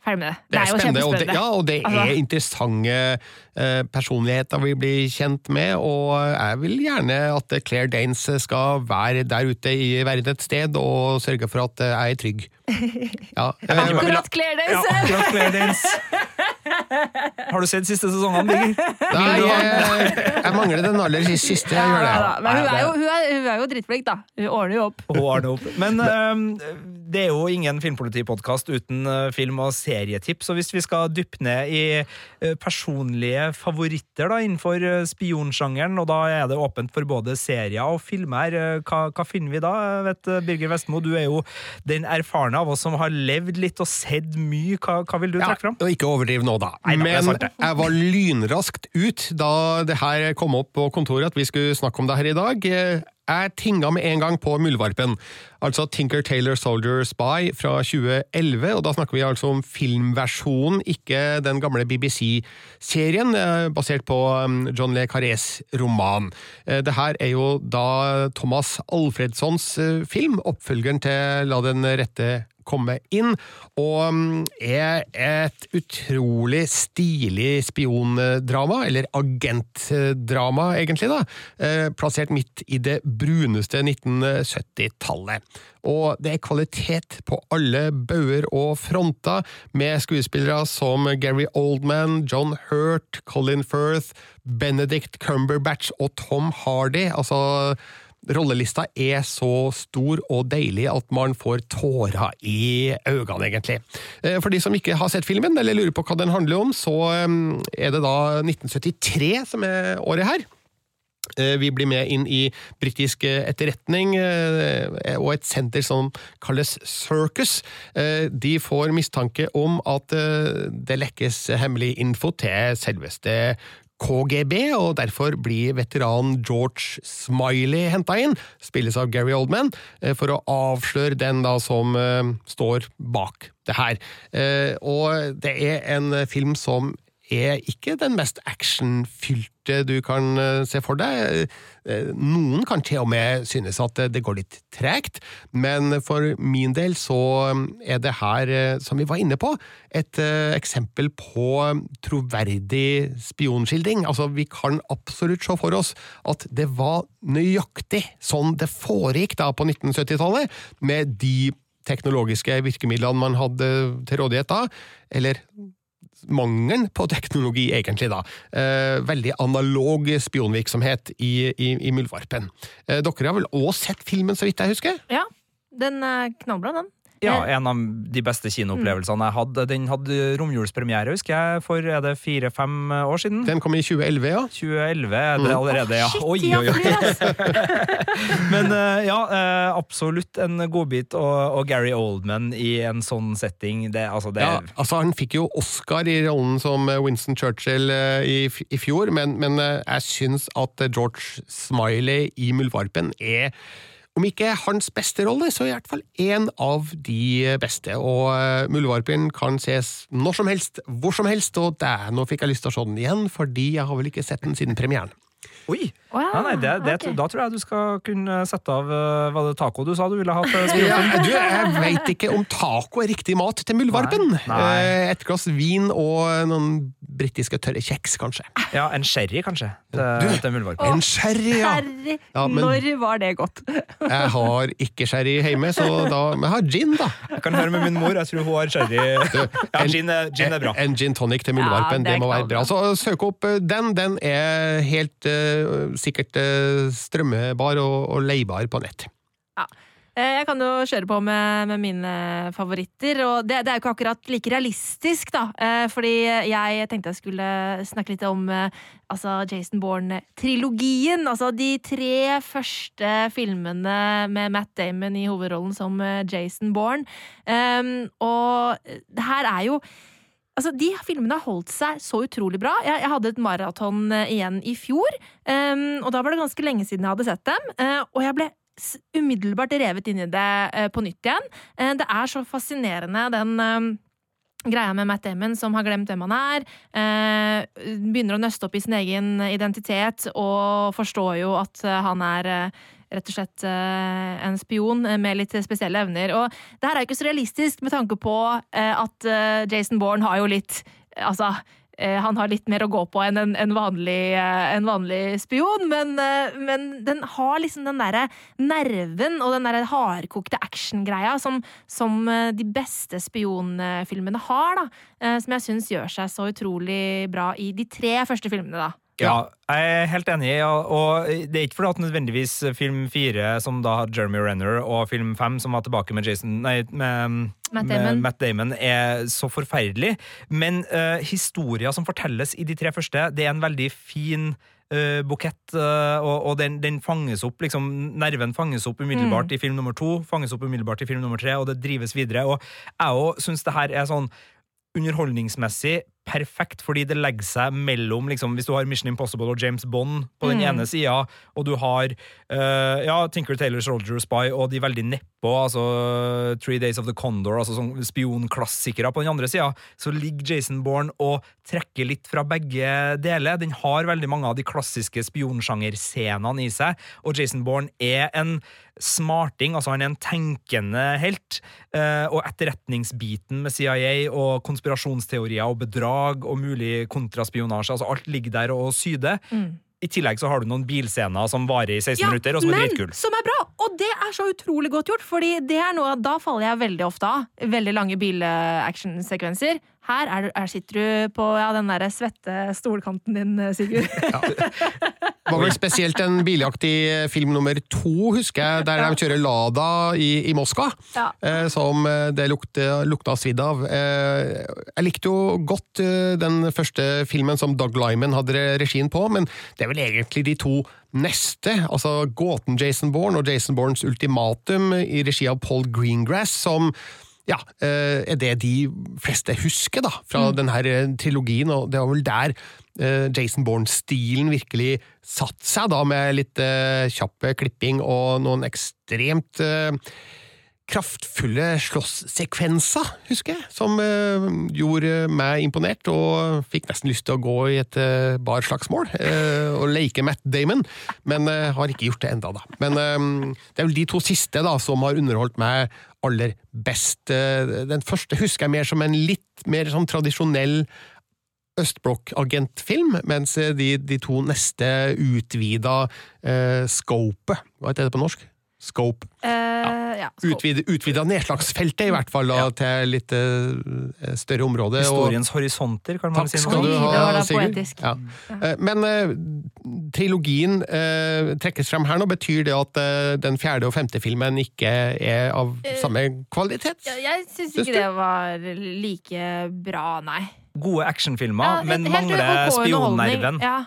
Ferdig med det. Det er, jo spennende, og det, kjempespennende. ja, og det Altså- er interessante eh, personligheter vi blir kjent med, og jeg vil gjerne at Claire Danes skal være der ute i verden et sted og sørge for at jeg er trygg. [laughs] Ja, eh, Akkurat Claire Danes! Ja, akkurat Claire Danes. Har du sett siste sesongen, Birger? nei, jeg, jeg mangler den aller siste, jeg gjør Ja, Men hun er, jo, det- hun, er, hun er jo drittflink, da. Hun ordner jo opp. Hun ordner opp. Men øhm, det er jo ingen filmpolitipodkast uten øh, film- og serietips, så hvis vi skal dyppe ned i øh, favoritter da, innenfor øh, spionsjangeren, og da er det åpent for både serier og filmer, øh, hva, hva finner vi da? Jeg vet, Birger Vestmo, du er jo den erfarne av oss som har levd litt og sett mye. Hva, hva vil du Ja, trekke fram? og ikke overdriv nå, da. Nei da, Men jeg var lynraskt ut da det her kom opp på kontoret at vi skulle snakke om det her i dag. Jeg tinga med en gang på Muldvarpen, altså Tinker Taylor Soldier Spy fra 2011. og Da snakker vi altså om filmversjonen, ikke den gamle BBC-serien eh, basert på um, John Le Carrés roman. Eh, Det her er jo da Thomas Alfredsons eh, film, oppfølgeren til La den rette komme inn, og mm, er et utrolig stilig spiondrama, eller agentdrama, egentlig, da, eh, plassert midt i det bruneste 1970-tallet. Og det er kvalitet på alle bauger og fronter, med skuespillere som Gary Oldman, John Hurt, Colin Firth, Benedict Cumberbatch og Tom Hardy. altså Rollelista er så stor og deilig at man får tårer i øynene, egentlig. Eh, For de som ikke har sett filmen, eller lurer på hva den handler om, så eh, er det da 1973 som er året her. Eh, Vi blir med inn i britisk eh, etterretning og et senter som kalles Circus. De får mistanke om at det lekkes hemmelig info til selveste KGB, og derfor blir veteranen George Smiley henta inn, spilles av Gary Oldman, eh, for å avsløre den da som uh, står bak det her. Uh, Og det er en film som er ikke den mest actionfylte du kan eh, se for deg. Eh, Noen kan til og med synes at eh, det går litt tregt, men for min del så eh, er det her, eh, som vi var inne på, et eh, eksempel på eh, troverdig spionskildring. Altså, vi kan absolutt se for oss at det var nøyaktig sånn det foregikk da på 1970-tallet, med de teknologiske virkemidlene man hadde til rådighet da, eller mangelen på teknologi, egentlig, da. Eh, veldig analog spionvirksomhet i, i, i Muldvarpen. Eh, dere har vel også sett filmen, så vidt jeg husker? Ja, den er knallbra, den. Ja, Eh, en av de beste kinoopplevelsene jeg hadde. Den hadde romjulspremiere, husker jeg, for er det fire-fem år siden? Den kom i 2011, ja. 2011 er det allerede, ja. Shit, Oi, oi, oi. altså! [laughs] Men eh, ja, eh, absolutt en godbit. Og, og Gary Oldman i en sånn setting, det, altså det ja. Altså, han fikk jo Oscar i rollen som Winston Churchill i, i fjor, men, men jeg syns at George Smiley i Muldvarpen er om ikke hans beste rolle, så i hvert fall én av de beste. Og uh, Muldvarpen kan ses når som helst, hvor som helst, og der, nå fikk jeg lyst til å se den igjen, fordi jeg har vel ikke sett den siden premieren. Oi! Å ja, Ja, nei, det, det, okay. Da tror jeg du skal kunne sette av eh, Var det taco du sa du ville ha? til Ja, du, jeg veit ikke om taco er riktig mat til Muldvarpen. Eh, Et glass vin og noen britiske tørre kjeks, kanskje. Ja, en sherry, kanskje, til, til muldvarpen. En sherry, ja! Ja, men- når var det godt? [laughs] Jeg har ikke sherry hjemme, så da Men jeg har gin, da. Jeg kan høre med min mor, jeg tror hun har sherry. Ja, gin er, gin er bra. En gin tonic til muldvarpen, Ja, det det, må være bra. Så søk opp eh, den. Den er helt eh, sikkert uh, strømmebar og, og leibar på nett. Ja. Jeg kan jo kjøre på med, med mine favoritter, og det, det er jo ikke akkurat like realistisk, da. Eh, Fordi jeg tenkte jeg skulle snakke litt om eh, altså Jason Bourne-trilogien. Altså de tre første filmene med Matt Damon i hovedrollen som eh, Jason Bourne. Og det her er jo Altså, De filmene har holdt seg så utrolig bra. Jeg, jeg hadde et maraton eh, igjen i fjor, um, og da var det ganske lenge siden jeg hadde sett dem. Uh, og jeg ble umiddelbart revet inn i det uh, på nytt igjen. Uh, det er så fascinerende, den greia med Matt Damon som har glemt hvem han er. Begynner å nøste opp i sin egen identitet og forstår jo at han er rett og slett eh, en spion med litt spesielle evner. Og det her er jo ikke så realistisk med tanke på eh, at eh, Jason Bourne har jo litt Altså han har litt mer å gå på enn en, en, vanlig, en vanlig spion, men, men den har liksom den derre nerven og den derre hardkokte actiongreia som, som de beste spionfilmene har, da. Som jeg syns gjør seg så utrolig bra i de tre første filmene, da. Ja, jeg er helt enig. Og det er ikke fordi at nødvendigvis film fire, som da har Jeremy Renner, og film fem, som var tilbake med Jason Nei, med Matt Damon. Matt Damon, er så forferdelig. Men uh, historia som fortelles i de tre første, det er en veldig fin uh, bukett, Uh, og, og den, den fanges opp, liksom, nerven fanges opp umiddelbart i film nummer to, fanges opp umiddelbart i film nummer tre, og det drives videre. Og jeg òg syns det her er sånn underholdningsmessig perfekt, fordi det legger seg mellom liksom, Hvis du har Mission Impossible og James Bond på den ene sida, og du har uh, ja, Tinker Taylor Soldier Spy og de veldig nedpå, altså Three Days of the Condor, altså sånn spionklassikere på den andre sida, så ligger Jason Bourne og trekker litt fra begge deler. Den har veldig mange av de klassiske spionsjangerscenene i seg, og Jason Bourne er en smarting, altså han er en tenkende helt, uh, og etterretningsbiten med CIA og konspirasjonsteorier og bedrag og mulig kontraspionasje, altså alt ligger der og syder. I tillegg så har du noen bilscener som varer i 16 minutter, og som er dritkule. som er bra! Og det er så utrolig godt gjort, Fordi det er noe, da faller jeg veldig ofte av. Veldig lange bilactionsekvenser. Her er, du- her sitter du på ja, den der svette stolkanten din, Sigurd. [laughs] Det var vel spesielt en biljakt i film nummer to, husker jeg, der de kjører Lada i, i Moskva, Ja. eh, som eh, det lukte, lukta svidd av. Eh, jeg likte jo godt eh, den første filmen som Doug Lyman hadde regien på, men det er vel egentlig de to neste, altså gåten Jason Bourne og Jason Bournes ultimatum i regi av Paul Greengrass, som ja, eh, er det de fleste husker da, fra Mm. denne eh, trilogien, og det var vel der eh, Jason Bourne-stilen virkelig satt seg, da, med litt kjapp klipping og noen ekstremt kraftfulle slåsssekvenser, husker jeg, som eh, gjorde meg imponert, og fikk nesten lyst til å gå i et eh, barslagsmål eh, og leke Matt Damon, men eh, har ikke gjort det enda da. Men eh, det er vel de to siste da, som har underholdt meg aller best. Eh, Den første husker jeg mer som en litt mer sånn tradisjonell østblokk-agentfilm, mens de, de to neste utvida eh, scopet, hva heter det på norsk? Scope. Uh, ja. Utvide, utvida nedslagsfeltet, i hvert fall, da, til litt uh, større område. og- Historiens horisonter, kan man Takk si. skal du ha, det var da Sigurd. poetisk. Ja. Eh, Men trilogien eh, trekkes frem her nå. Betyr det at den fjerde og femte filmen ikke er av samme kvalitet? Ja, jeg syns Syns ikke det var like bra, nei. Gode actionfilmer, Ja, men mangler spionnerven. Ja,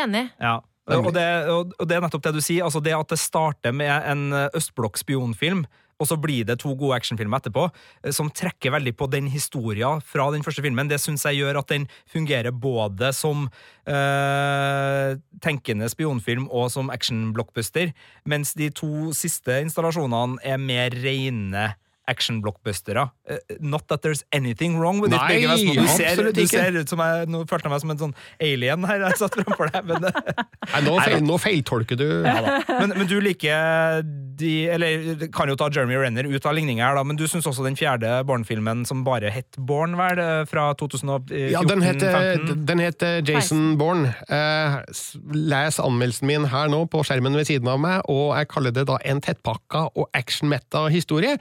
enig. Ja. Og det, og det er nettopp det du sier. Altså det at det starter med en østblokk-spionfilm, og så blir det to gode actionfilmer etterpå, eh, som trekker veldig på den historien fra den første filmen, det syns jeg gjør at den fungerer både som øh, tenkende spionfilm og som action-blockbuster, mens de to siste installasjonene er mer reine actionblockbustere. Uh, not that there's anything wrong with Nei, it. Nei. Du ser, absolutt du ser ut som jeg, Nå følte jeg meg som en sånn alien her jeg satt framfor deg. Men, [laughs] Nei, nå, feil, nå feiltolker du. men, men du liker de Eller kan jo ta Jeremy Renner ut av ligninga her, da, men du syns også den fjerde Born-filmen som bare het Born, vel, eh, fra 2014-2015? Ja, den heter, den heter Jason Born. Eh, s- les anmeldelsen min her nå på skjermen ved siden av meg, og jeg kaller det da en tettpakka og action-metta historie,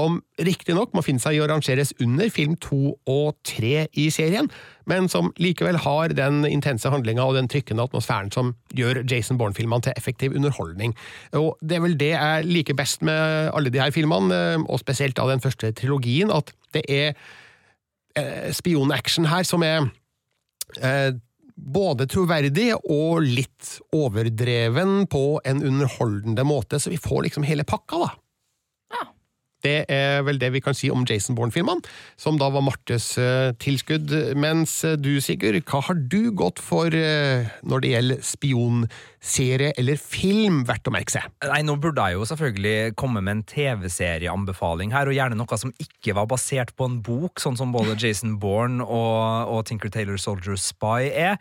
som riktignok må finne seg i å rangeres under film to og tre i serien, men som likevel har den intense handlinga og den trykkende atmosfæren som gjør Jason Bourne-filmene til effektiv underholdning. Og det er vel det jeg liker best med alle de her filmene, eh, og spesielt av den første trilogien, at det er eh, spionaction her som er eh, både troverdig og litt overdreven på en underholdende måte, så vi får liksom hele pakka, da. Det er vel det vi kan si om Jason Bourne-filmene, som da var Martes eh, tilskudd. Mens eh, du, Sigurd, hva har du gått for eh, når det gjelder spionserie eller film, verdt å merke seg? Nei, nå burde jeg jo selvfølgelig komme med en TV-serieanbefaling her, og gjerne noe som ikke var basert på en bok, sånn som både [laughs] Jason Bourne og, og Tinker Taylor Soldier Spy er.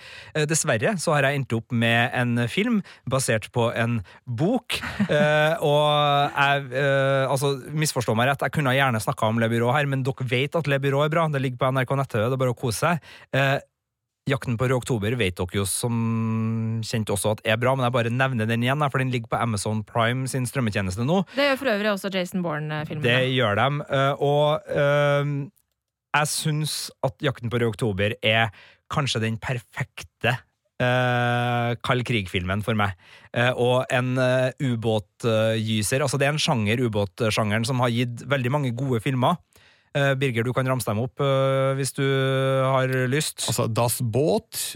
Dessverre så har jeg endt opp med en film basert på en bok, [laughs] og jeg Altså, misforstå meg rett, jeg kunne gjerne snakka om Le Byrå her, men dere vet at Le Byrå er bra. Det ligger på NRK nett-TV, det er bare å kose seg. Eh, Jakten på rød oktober vet dere jo som kjent også at er bra, men jeg bare nevner den igjen, for den ligger på Amazon Prime sin strømmetjeneste nå. Det gjør for øvrig også Jason Bourne-filmen. Det gjør de, eh, og eh, jeg syns at Jakten på rød oktober er kanskje den perfekte uh, kald krig-filmen for meg. Uh, og en uh, ubåtgyser. Altså, det er en sjanger, ubåtsjangeren, som har gitt veldig mange gode filmer. Eh, Birger, du kan ramse dem opp eh, hvis du har lyst. Altså Das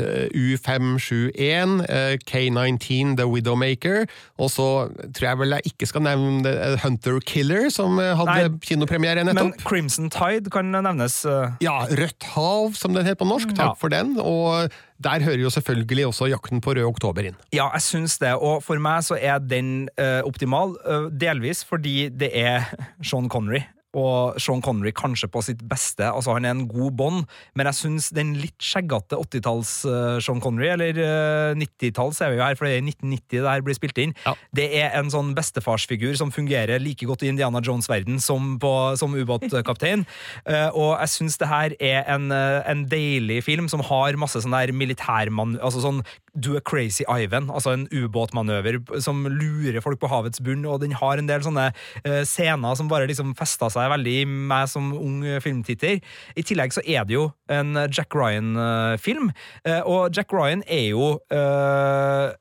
eh, U571, eh, K19 The Widowmaker, og så tror jeg vel jeg ikke skal nevne eh, Hunter Killer, som hadde Nei, kinopremiere Men. Crimson Tide kan nevnes. Ja, Rødt hav, som den heter på norsk. Takk Ja. for den. Og der hører jo selvfølgelig også Jakten på rød oktober inn. Ja, jeg syns det, og for meg så er den eh, optimal, eh, delvis fordi det er [laughs] Sean Connery. Og Sean Connery kanskje på sitt beste. altså Han er en god bånd, men jeg syns den litt skjeggete 80-talls eh, Sean Connery, eller uh, 90-talls er vi jo her, for det er i 1990 det her blir spilt inn, Ja. det er en sånn bestefarsfigur som fungerer like godt i Indiana Jones-verden som, på- som ubåtkaptein. uh, [laughs] og jeg syns det her er en, eh, en deilig film som har masse sånn der militærmann... Altså sånn Do a crazy Ivan, altså en ubåtmanøver som lurer folk på havets bunn, og den har en del sånne eh, scener som bare liksom festa seg veldig i meg som ung eh, filmtitter. I tillegg så er det jo en Jack Ryan-film, eh, og Jack Ryan er jo eh,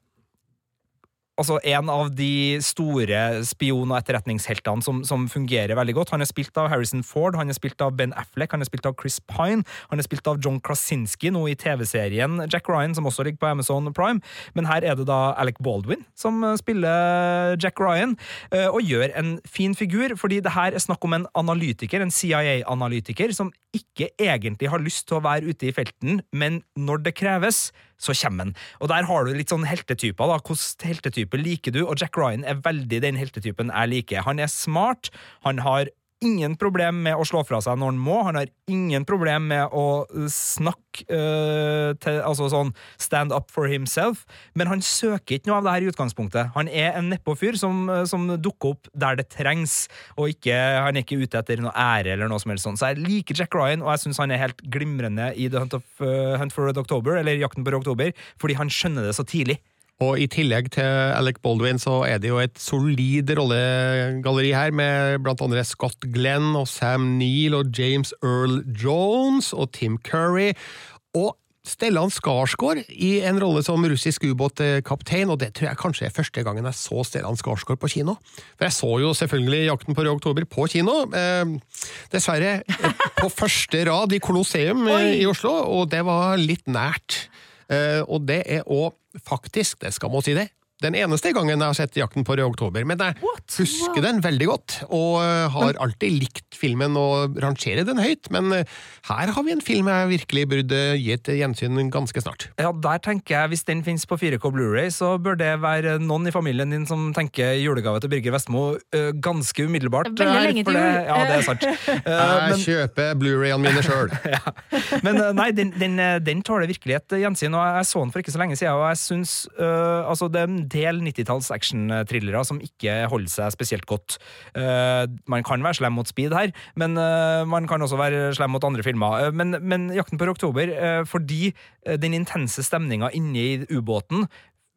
Altså En av de store spion- og etterretningsheltene som, som fungerer veldig godt. Han er spilt av Harrison Ford, han er spilt av Ben Affleck, han er spilt av Chris Pine, han er spilt av John Krasinski nå i TV-serien Jack Ryan, som også ligger på Amazon Prime. Men her er det da Alec Baldwin som eh, spiller Jack Ryan, eh, og gjør en fin figur, fordi det her er snakk om en analytiker, en CIA-analytiker, som ikke egentlig har lyst til å være ute i felten, men når det kreves, så kommer han. Og der har du litt sånn heltetyper, da. Hvilken heltetype liker du? Og Jack Ryan er veldig den heltetypen jeg liker. Han er smart, han har ingen problem med å slå fra seg når han må, han har ingen problem med å snakke uh, til, altså sånn stand up for himself, men han søker ikke noe av det her i utgangspunktet. Han er en nedpå-fyr som, øh, som dukker opp der det trengs, og ikke, han er ikke ute etter noe ære eller noe som helst sånn. Så jeg liker Jack Ryan, og jeg syns han er helt glimrende i The Hunt, of, uh, Hunt for Red October, eller Jakten på Red Oktober, fordi han skjønner det så tidlig. Og i tillegg til Alec Baldwin så er det jo et solid rollegalleri her, med blant andre Scott Glenn og Sam Neill og James Earl Jones og Tim Curry. Og Stellan Skarsgård i en rolle som russisk ubåtkaptein, og det tror jeg kanskje er første gangen jeg så Stellan Skarsgård på kino. For jeg så jo selvfølgelig Jakten på rød oktober på kino. Eh, dessverre eh, på [laughs] første rad i Colosseum eh, i Oslo, og det var litt nært. Eh, og det er òg faktisk, det skal man si det, den eneste gangen jeg har sett Jakten på rød oktober, men jeg husker den veldig godt, og eh, har alltid likt filmen og rangerer den høyt, men eh, her har vi en film jeg virkelig burde gi et gjensyn ganske snart. Ja, der tenker jeg, Hvis den finnes på 4K Blu-ray, så bør det være noen i familien din som tenker julegave til Birger Vestmo øh, ganske umiddelbart. Veldig lenge til jul. Ja, det er sant. [laughs] Eh, Jeg men, kjøper Blu-rayene mine sjøl. [laughs] men øh, nei, den, den, den tåler virkelig et gjensyn, og jeg så den for ikke så lenge siden, og jeg syns uh, altså, det del 90-talls action-thrillere som ikke holder seg spesielt godt. Eh, man kan være slem mot speed her, men øh, man kan også være slem mot andre filmer. Eh, men, men Jakten på oktober, fordi den intense stemninga i ubåten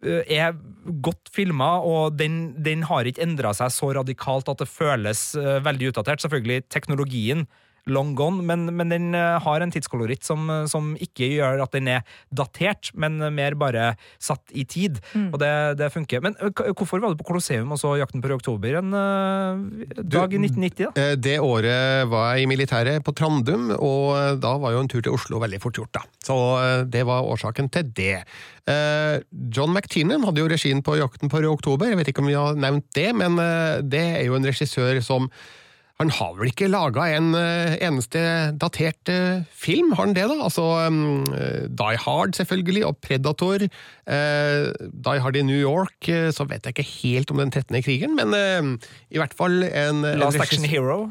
er godt filma, og den, den har ikke endra seg så radikalt at det føles veldig utdatert. Selvfølgelig teknologien long gone, men, men den øh, har en tidskoloritt som, øh, som ikke gjør at den er datert, men øh, mer bare satt i tid. Og det, det funker. Men hvorfor var du på Colosseum og så Jakten på rød oktober en dag i 1990? da? Eh, Det året var jeg i militæret på Trandum, og da var jo en tur til Oslo veldig fort gjort, da. Så eh, det var årsaken til det. Eh, John McTiernan hadde jo regien på Jakten på rød oktober, jeg vet ikke om vi har nevnt det, men eh, det er jo en regissør som han har vel ikke laga en eh, eneste datert eh, film, har han det, da? Altså um, Die Hard, selvfølgelig, og Predator. Uh, Die Hard i New York, uh, så vet jeg ikke helt om den 13. krigen, men uh, i hvert fall en, Last Action Hero?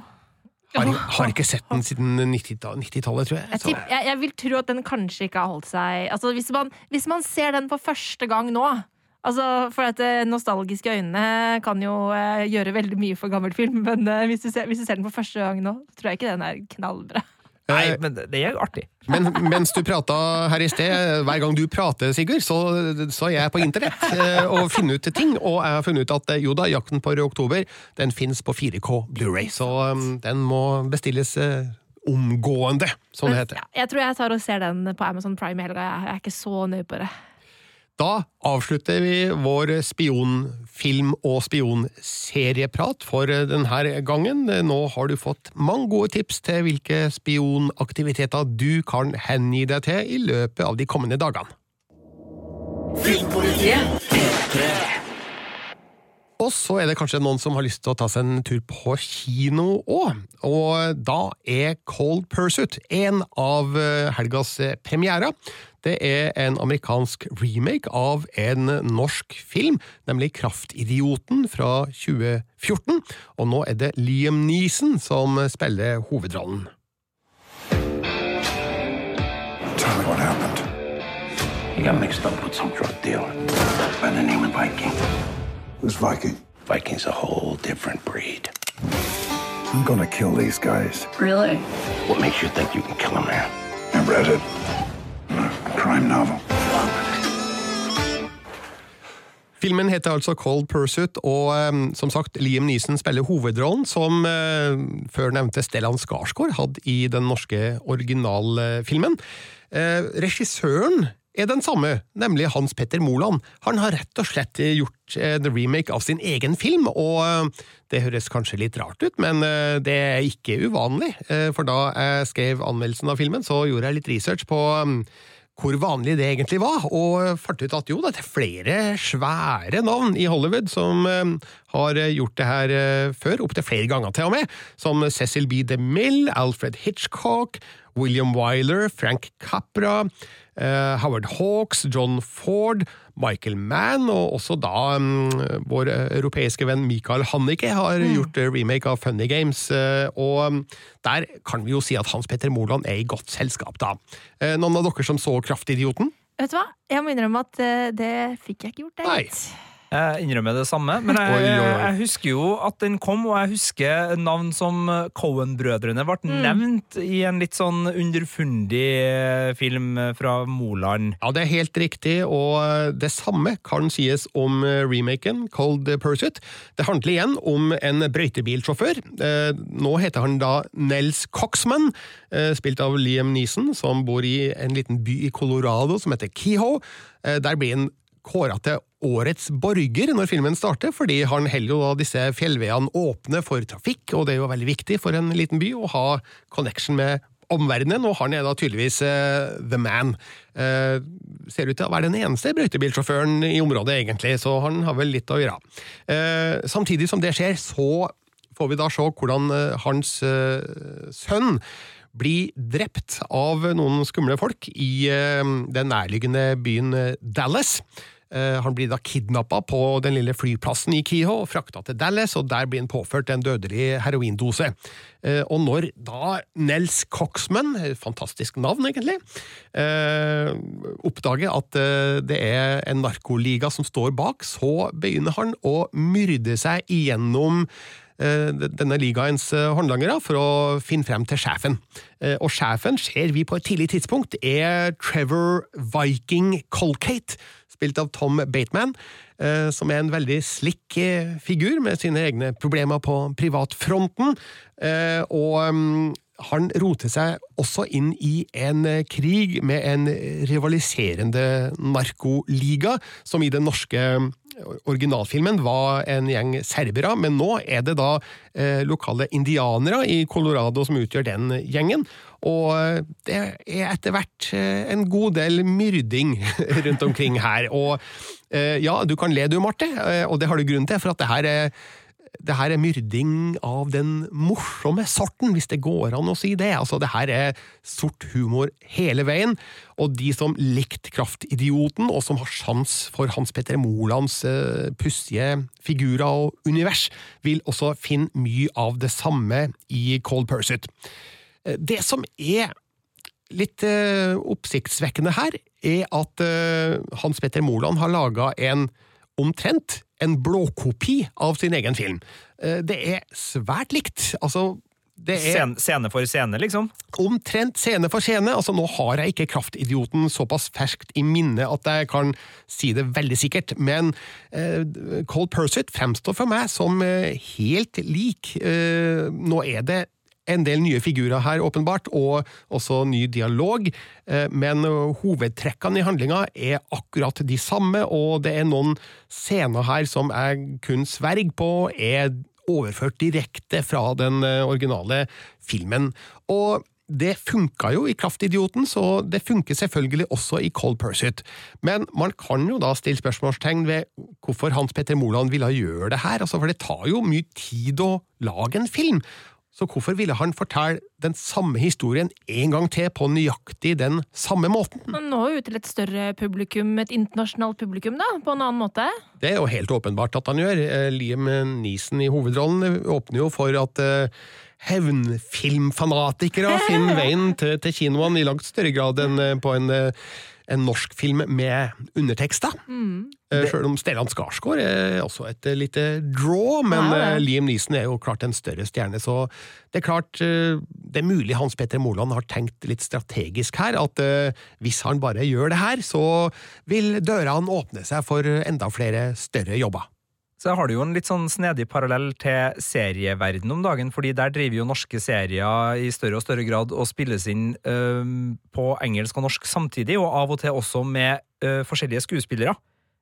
har, har [laughs] ikke sett den siden 90-tallet, 90-tallet, tror jeg. Jeg, tipp, jeg, jeg vil tro at den kanskje ikke har holdt seg Altså Hvis man, hvis man ser den for første gang nå Altså, for at eh, Nostalgiske øyne kan jo eh, gjøre veldig mye for gammel film, men eh, hvis, du ser, hvis du ser den for første gang nå, tror jeg ikke den er knallbra. Nei, men det er jo artig. men mens du prata her i sted, hver gang du prater, Sigurd, så, så er jeg på internett eh, og finner ut ting. Og jeg har funnet ut at jo da, Jakten på rød oktober den fins på 4K Blu-ray, så um, den må bestilles eh, omgående, som det heter. Ja, jeg tror jeg tar og ser den på Amazon Prime i helga. Jeg er ikke så nøye på det. Da avslutter vi vår spionfilm- og spionserieprat for denne gangen. Nå har du fått mange gode tips til hvilke spionaktiviteter du kan hengi deg til i løpet av de kommende dagene. Og så er det kanskje noen som har lyst til å ta seg en tur på kino òg. Og da er Cold Pursuit en av eh, helgas premierer. Det er en amerikansk remake av en norsk film, nemlig Kraftidioten fra 2014. Og nå er det Liam Neeson som spiller hovedrollen. Tell me what happened. You got mixed up with some drug dealer by the name of Viking. Who's Viking? Viking's a whole different breed. I'm gonna kill these guys. Really? What makes you think you can kill a man? I read it. A crime novel. Filmen heter altså Cold Pursuit, og um, som sagt, Liam Neeson spiller hovedrollen, som uh, før nevnte Stellan Skarsgård hadde i den norske originalfilmen. Uh, regissøren er den samme, nemlig Hans Petter Moland. Han har rett og slett gjort en remake av sin egen film, og eh, det høres kanskje litt rart ut, men eh, det er ikke uvanlig. Eh, For da jeg skrev anmeldelsen av filmen, så gjorde jeg litt research på mm, hvor vanlig det egentlig var, og fant ut at jo, det er flere svære navn i Hollywood som eh, har gjort det her eh, før, opptil flere ganger til og med, som Cecil B. DeMille, Alfred Hitchcock, William Wyler, Frank Capra, eh, Howard Hawks, John Ford, Michael Mann, og også da um, vår europeiske venn Michael Hannicke har gjort eh, remake av Funny Games, eh, og mm, der kan vi jo si at Hans Petter Moland er i godt selskap, da. Eh, Noen av dere som så Kraftidioten? Vet du hva? Jeg må innrømme at eh, det fikk jeg ikke gjort. det Nei. Jeg innrømmer det samme. Men jeg, oi. jeg husker jo at den kom, og jeg husker navn som Cohen-brødrene ble Mm. nevnt i en litt sånn underfundig eh, film fra Moland. Ja, det er helt riktig, og det samme kan sies om remaken Cold Pursuit. Det handler igjen om en brøytebilsjåfør. Eh, Nå heter han da Nels Coxman, eh, spilt av Liam Neeson, som bor i en liten by i Colorado som heter Kehoe. Eh, Der blir han kåra til årets borger når filmen starter, fordi han holder jo da disse fjellveiene åpne for trafikk, og det er jo veldig viktig for en liten by å ha connection med omverdenen, og han er da tydeligvis uh, the man. Uh, ser ut til å være den eneste brøytebilsjåføren i området, egentlig, så han har vel litt å gjøre. Uh, samtidig som det skjer, så får vi da se hvordan hans sønn blir drept av noen skumle folk i den nærliggende byen Dallas. Eh, Han blir da kidnappa på den lille flyplassen i Kiho, og frakta til Dallas, og der blir han påført en dødelig heroindose. Eh, Og når da Nels Coxman, fantastisk navn egentlig, eh, oppdager at det er en narkoliga som står bak, så begynner han å myrde seg igjennom denne ligaens håndlangere for å finne frem til sjefen. Og sjefen ser vi på et tidlig tidspunkt er Trevor Viking Colcate, spilt av Tom Bateman, eh, som er en veldig slikk eh, figur med sine egne problemer på privatfronten. Eh, Og mm, han roter seg også inn i en krig med en rivaliserende narkoliga, som i den norske eh, originalfilmen var en gjeng serbere, men nå er det da eh, lokale indianere i Colorado som utgjør den gjengen. Og eh, det er etter hvert eh, en god del myrding [laughs] rundt omkring her. Og ja, du kan le du, Marte, og det har du grunn til, for at det her er det her er myrding av den morsomme sorten, hvis det går an å si det. Altså, det her er sort humor hele veien, og de som likte Kraftidioten, og som har sjans for Hans Petter Molands uh, pussige figurer og univers, vil også finne mye av det samme i Cold Pursuit. Eh, Det som er litt uh, oppsiktsvekkende her, er at uh, Hans Petter Moland har laga en omtrent en blåkopi av sin egen film. Eh, det er svært likt. Altså, det er Scene, scene for scene, liksom. omtrent scene for scene. Altså, nå har jeg ikke Kraftidioten såpass ferskt i minne at jeg kan si det veldig sikkert, men eh, Cold Persuit fremstår for meg som eh, helt lik. Eh, nå er det en del nye figurer her, åpenbart, og også ny dialog, eh, men eh, hovedtrekkene i handlinga er akkurat de samme, og det er noen scener her som jeg kun sverger på er overført direkte fra den eh, originale filmen. Og det funka jo i Kraftidioten, så det funker selvfølgelig også i Cold Pursuit. Men man kan jo da stille spørsmålstegn ved hvorfor Hans Petter Moland ville gjøre det her, altså for det tar jo mye tid å lage en film. Så hvorfor ville han fortelle den samme historien en gang til på nøyaktig den samme måten? Han når jo ut til et større publikum, et internasjonalt publikum, da, på en annen måte. Det er jo helt åpenbart at han gjør. Eh, Liam Neeson i hovedrollen åpner jo for at eh, hevnfilmfanatikere finner [laughs] veien til, til kinoene i langt større grad enn eh, på en, en norsk film med undertekster. Eh, Selv om Stellan Skarsgård er også et eh, lite draw, men Ja, ja. eh, Liam Neeson er jo klart en større stjerne, så det er klart Det er mulig Hans Petter Moland har tenkt litt strategisk her, at hvis han bare gjør det her, så vil dørene åpne seg for enda flere større jobber. Så har du jo en litt sånn snedig parallell til serieverden om dagen, fordi der driver jo norske serier i større og større grad og spilles inn øh, på engelsk og norsk samtidig, og av og til også med øh, forskjellige skuespillere.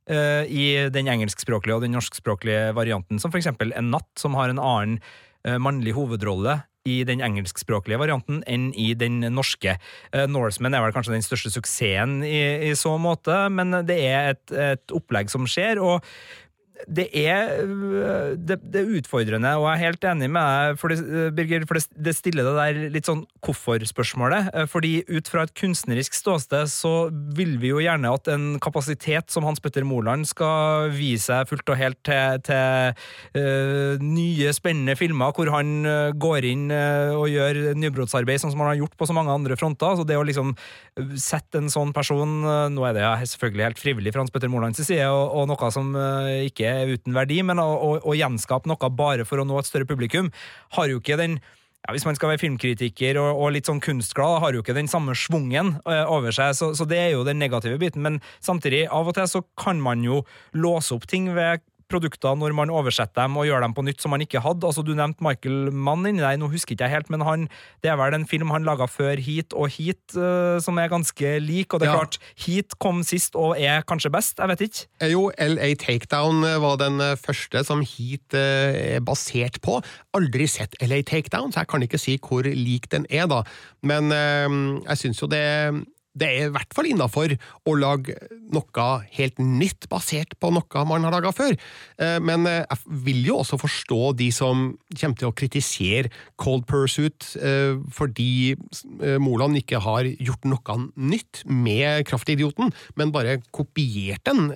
øh, I den engelskspråklige og den norskspråklige varianten, som for eksempel En natt, som har en annen øh, mannlig hovedrolle i den engelskspråklige varianten enn i den norske. Uh, Norseman er vel kanskje den største suksessen i, i så måte, men det er et, et opplegg som skjer, og det er, øh, det, det er utfordrende, og jeg er helt enig med deg, for det, øh, Birger, for det, stiller det der litt sånn hvorfor-spørsmålet. Eh, Fordi ut fra et kunstnerisk ståsted så vil vi jo gjerne at en kapasitet som Hans Petter Moland skal vise seg fullt og helt til, til uh, nye, spennende filmer, hvor han øh, går inn øh, og gjør nybrottsarbeid, sånn som han har gjort på så mange andre fronter. Så det å liksom øh, sette en sånn person øh, Nå er det selvfølgelig helt frivillig fra Hans Petter Molands side, og, og noe som øh, ikke uten verdi, men å, å, å gjenskape noe bare for å nå et større publikum, har jo ikke den ja, Hvis man skal være filmkritiker og, og litt sånn kunstglad, har jo ikke den samme schwungen over seg, så, så det er jo den negative biten. Men samtidig, av og til så kan man jo låse opp ting ved produkter når man oversetter dem og gjør dem på nytt som man ikke hadde. Altså, du nevnte Michael Mann inni deg, nå husker ikke jeg helt, men han, det er vel en film han laga før Heat og Heat uh, som er ganske lik, og det er Ja. klart, Heat kom sist og er kanskje best, jeg vet ikke. Eh, Jo, LA Takedown eh, var den eh, første som Heat uh, er basert på. Aldri sett LA Takedown, så jeg kan ikke si hvor lik den er, da. Men uh, jeg syns jo det det er i hvert fall innafor å lage noe helt nytt basert på noe man har laga før. Eh, Men eh, jeg vil jo også forstå de som kommer til å kritisere Cold Pursuit eh, fordi Moland ikke har gjort noe nytt med Kraftidioten, men bare kopiert den.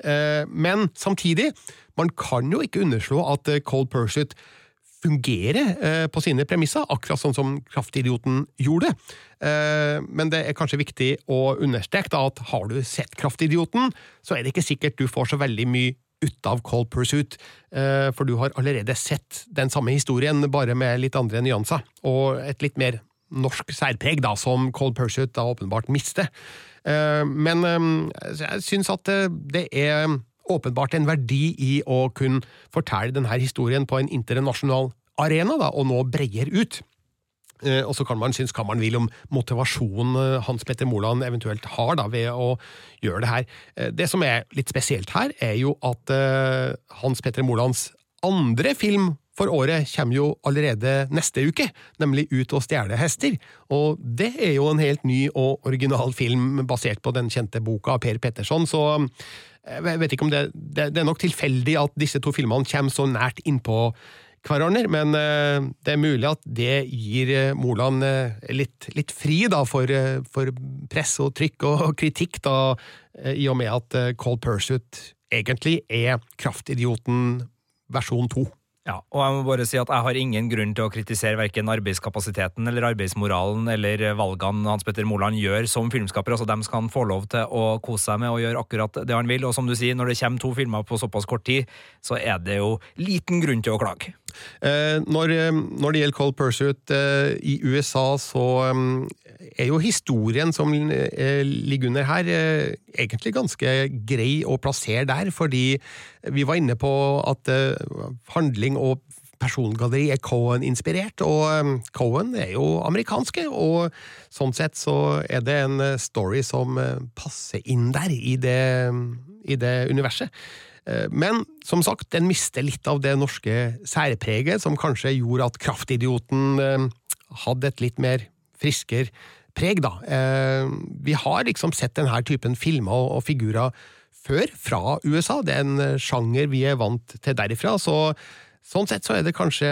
Men samtidig, man kan jo ikke underslå at Cold Pursuit fungerer eh, på sine premisser, akkurat sånn som Kraftidioten gjorde. Eh, men det er kanskje viktig å understreke at har du sett Kraftidioten, så er det ikke sikkert du får så veldig mye ut av Cold Pursuit, eh, for du har allerede sett den samme historien, bare med litt andre nyanser, og et litt mer norsk særpreg, da, som Cold Pursuit da åpenbart mister. Men jeg syns at det er åpenbart en verdi i å kunne fortelle denne historien på en internasjonal arena, da, og nå bredere ut. Eh, Og så kan man synes hva man vil om motivasjonen eh, Hans Petter Moland eventuelt har da, ved å gjøre det her. Eh, Det som er litt spesielt her, er jo at Hans Petter Molands andre film for året kommer jo allerede neste uke, nemlig Ut og stjele hester. Og det er jo en helt ny og original film basert på den kjente boka av Per Petterson, så eh, jeg vet ikke om det, det, det er nok tilfeldig at disse to filmene kommer så nært innpå hverandre, men eh, det er mulig at det gir eh, Moland litt, litt fri da, for, for press og trykk og [laughs] kritikk, da, i og med at Cold Pursuit egentlig er Kraftidioten versjon to. Ja, og jeg må bare si at jeg har ingen grunn til å kritisere verken arbeidskapasiteten eller arbeidsmoralen eller valgene Hans Petter Moland gjør som filmskaper. Altså, Dem skal han få lov til å kose seg med og gjøre akkurat det han vil. Og som du sier, når det kommer to filmer på såpass kort tid, så er det jo liten grunn til å klage. Eh, når, eh, når det gjelder Cold Pursuit eh, i USA, så eh, er jo historien som eh, ligger under her, eh, egentlig ganske grei å plassere der, fordi vi var inne på at eh, og persongalleri er Cohen-inspirert, og eh, Cohen er jo amerikanske, og sånn sett så er det en eh, story som eh, passer inn der, i det, i det universet. Eh, Men som sagt, den mister litt av det norske særpreget, som kanskje gjorde at Kraftidioten eh, hadde et litt mer friskere preg, da. Vi har liksom sett denne typen filmer og- figurer før, fra USA. Det er en sjanger vi er vant til derifra, så sånn sett så er det kanskje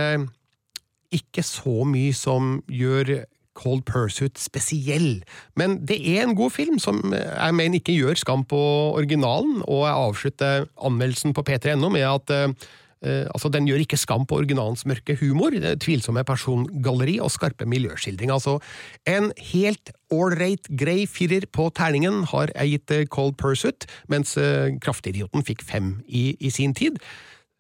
ikke så mye som gjør Cold Pursuit spesiell, men det er en god film som jeg mener ikke gjør skam på originalen, og jeg avslutter anmeldelsen på p3.no med at eh, eh, altså Den gjør ikke skam på originalens mørke humor, tvilsomme persongalleri og skarpe miljøskildring. Altså, en helt ålreit grei firer på terningen har jeg gitt eh, Cold Pursuit, mens eh, Kraftidioten fikk fem i, i sin tid.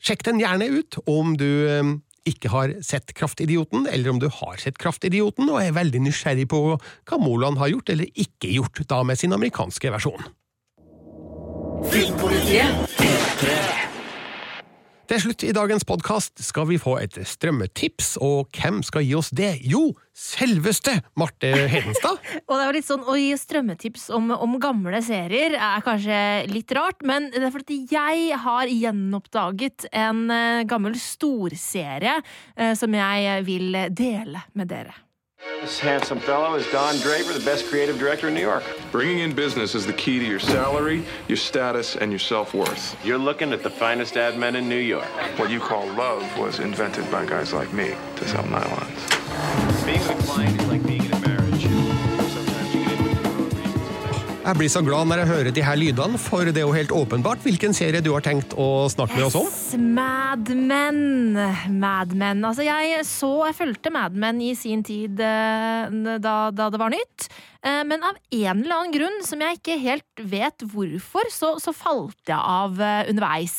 Sjekk den gjerne ut om du eh, ikke har sett Kraftidioten, eller om du har sett Kraftidioten og er veldig nysgjerrig på hva Moland har gjort eller ikke gjort da med sin amerikanske versjon. Til slutt i dagens podkast skal vi få et strømmetips, og hvem skal gi oss det? Jo, selveste Marte Hedenstad! [laughs] Og det er litt sånn, Å gi strømmetips om, om gamle serier er kanskje litt rart, men det er fordi jeg har gjenoppdaget en eh, gammel storserie eh, som jeg vil dele med dere. This handsome fellow is Don Draper, the best creative director in New York. Bringing in business is the key to your salary, your status, and your self-worth. You're looking at the finest ad men in New York. What you call love was invented by guys like me to sell nylons. Being Jeg blir så glad når jeg hører de her lydene, for det er jo helt åpenbart hvilken serie du har tenkt å snakke med oss om. Yes, Mad Men. Mad Men. Altså, jeg så Jeg fulgte Mad Men i sin tid eh, da, da det var nytt. Eh, Men av en eller annen grunn, som jeg ikke helt vet hvorfor, så, så falt jeg av eh, underveis.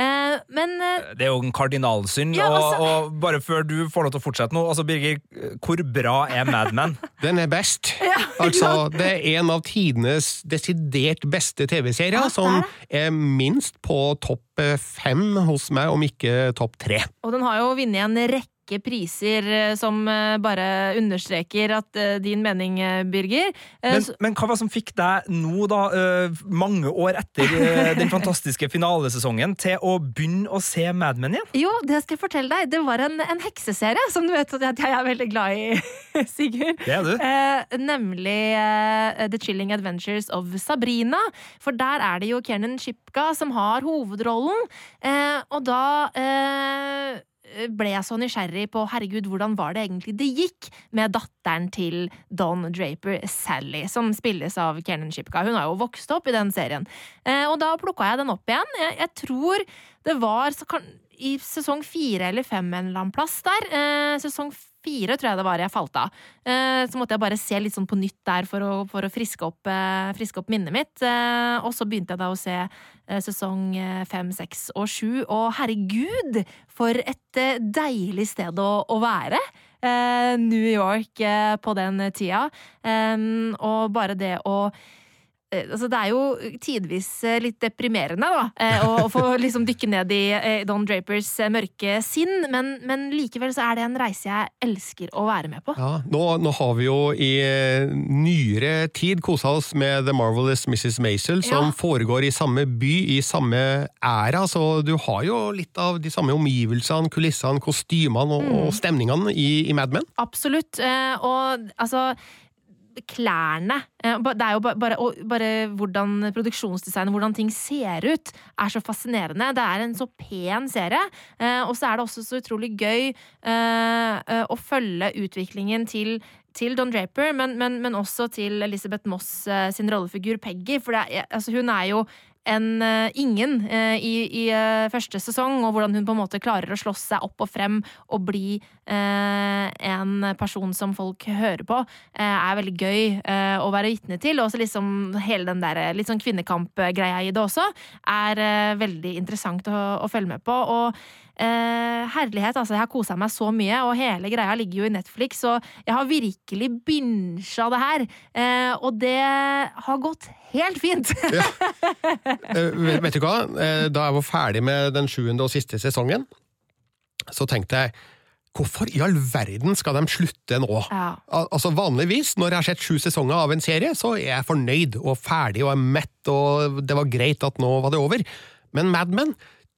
Eh, Men eh, Det er jo en kardinalsynd. Ja, altså- og, og bare før du får lov til å fortsette nå, altså Birger, hvor bra er Mad Men? [laughs] Den er best. [laughs] altså, det er en av tidenes desidert beste TV-serier, Ja, som er minst på topp fem hos meg, om ikke topp tre. Og den har jo vunnet en rekke priser eh, som eh, bare understreker at eh, din mening, Birger. Men, men hva var det som fikk deg nå, da, mange år etter den fantastiske finalesesongen, til å begynne å se Mad Men igjen? Jo, det skal jeg fortelle deg. Det var en, en hekseserie, som du vet at jeg er veldig glad i, [laughs] Sigurd. Det er du. Eh, nemlig eh, The Chilling Adventures of Sabrina. For der er det jo Kernan Shipka som har hovedrollen. Eh, og da eh, ble jeg så nysgjerrig på herregud, hvordan var det egentlig det gikk med datteren til Don Draper, Sally, som spilles av Kernan Shipka. Hun har jo vokst opp i den serien. Eh, og da plukka jeg den opp igjen. Jeg, jeg tror det var kan, i sesong fire eller fem en eller annen plass der. Eh, sesong fire tror jeg det var jeg falt av. Eh, så måtte jeg bare se litt sånn på nytt der for å, for å friske, opp, eh, friske opp minnet mitt. Eh, og så begynte jeg da å se sesong fem, seks og sju, og herregud, for et deilig sted å, å være! New York på den tida. Og bare det å Altså, det er jo tidvis eh, litt deprimerende, da, eh, å få [laughs] liksom dykke ned i eh, Don Drapers eh, mørke sinn, men, men likevel så er det en reise jeg elsker å være med på. Ja, nå, nå har vi jo i eh, nyere tid kosa oss med The Marvelous Mrs. Maisel, som Ja. foregår i samme by, i samme æra, så du har jo litt av de samme omgivelsene, kulissene, kostymene og, og stemningene i, i Mad Men. Absolutt. Eh, og altså Klærne eh, Det er jo ba- bare, bare hvordan produksjonsdesignet, hvordan ting ser ut, er så fascinerende. Det er en så pen serie, eh, og så er det også så utrolig gøy eh, å følge utviklingen til til Don Draper, men, men, men også til Elizabeth Moss sin rollefigur Peggy. For er, altså, hun er jo en eh, ingen eh, i, i eh, første sesong, og hvordan hun på en måte klarer å slåss seg opp og frem og bli eh, en person som folk hører på, eh, er veldig gøy eh, å være vitne til. Og liksom hele den der litt sånn kvinnekampgreia i det også er veldig interessant å, å følge med på. Og Eh, herlighet, altså. Jeg har kosa meg så mye, og hele greia ligger jo i Netflix, og jeg har virkelig binsja det her. Eh, og det har gått helt fint. [laughs] Eh, vet, du hva? Eh, Da jeg var ferdig med den sjuende og siste sesongen, så tenkte jeg Hvorfor i all verden skal de slutte nå? Ja. Al altså Vanligvis, når jeg har sett sju sesonger av en serie, så er jeg fornøyd og ferdig og er mett, og det var greit at nå var det over. Men Mad Men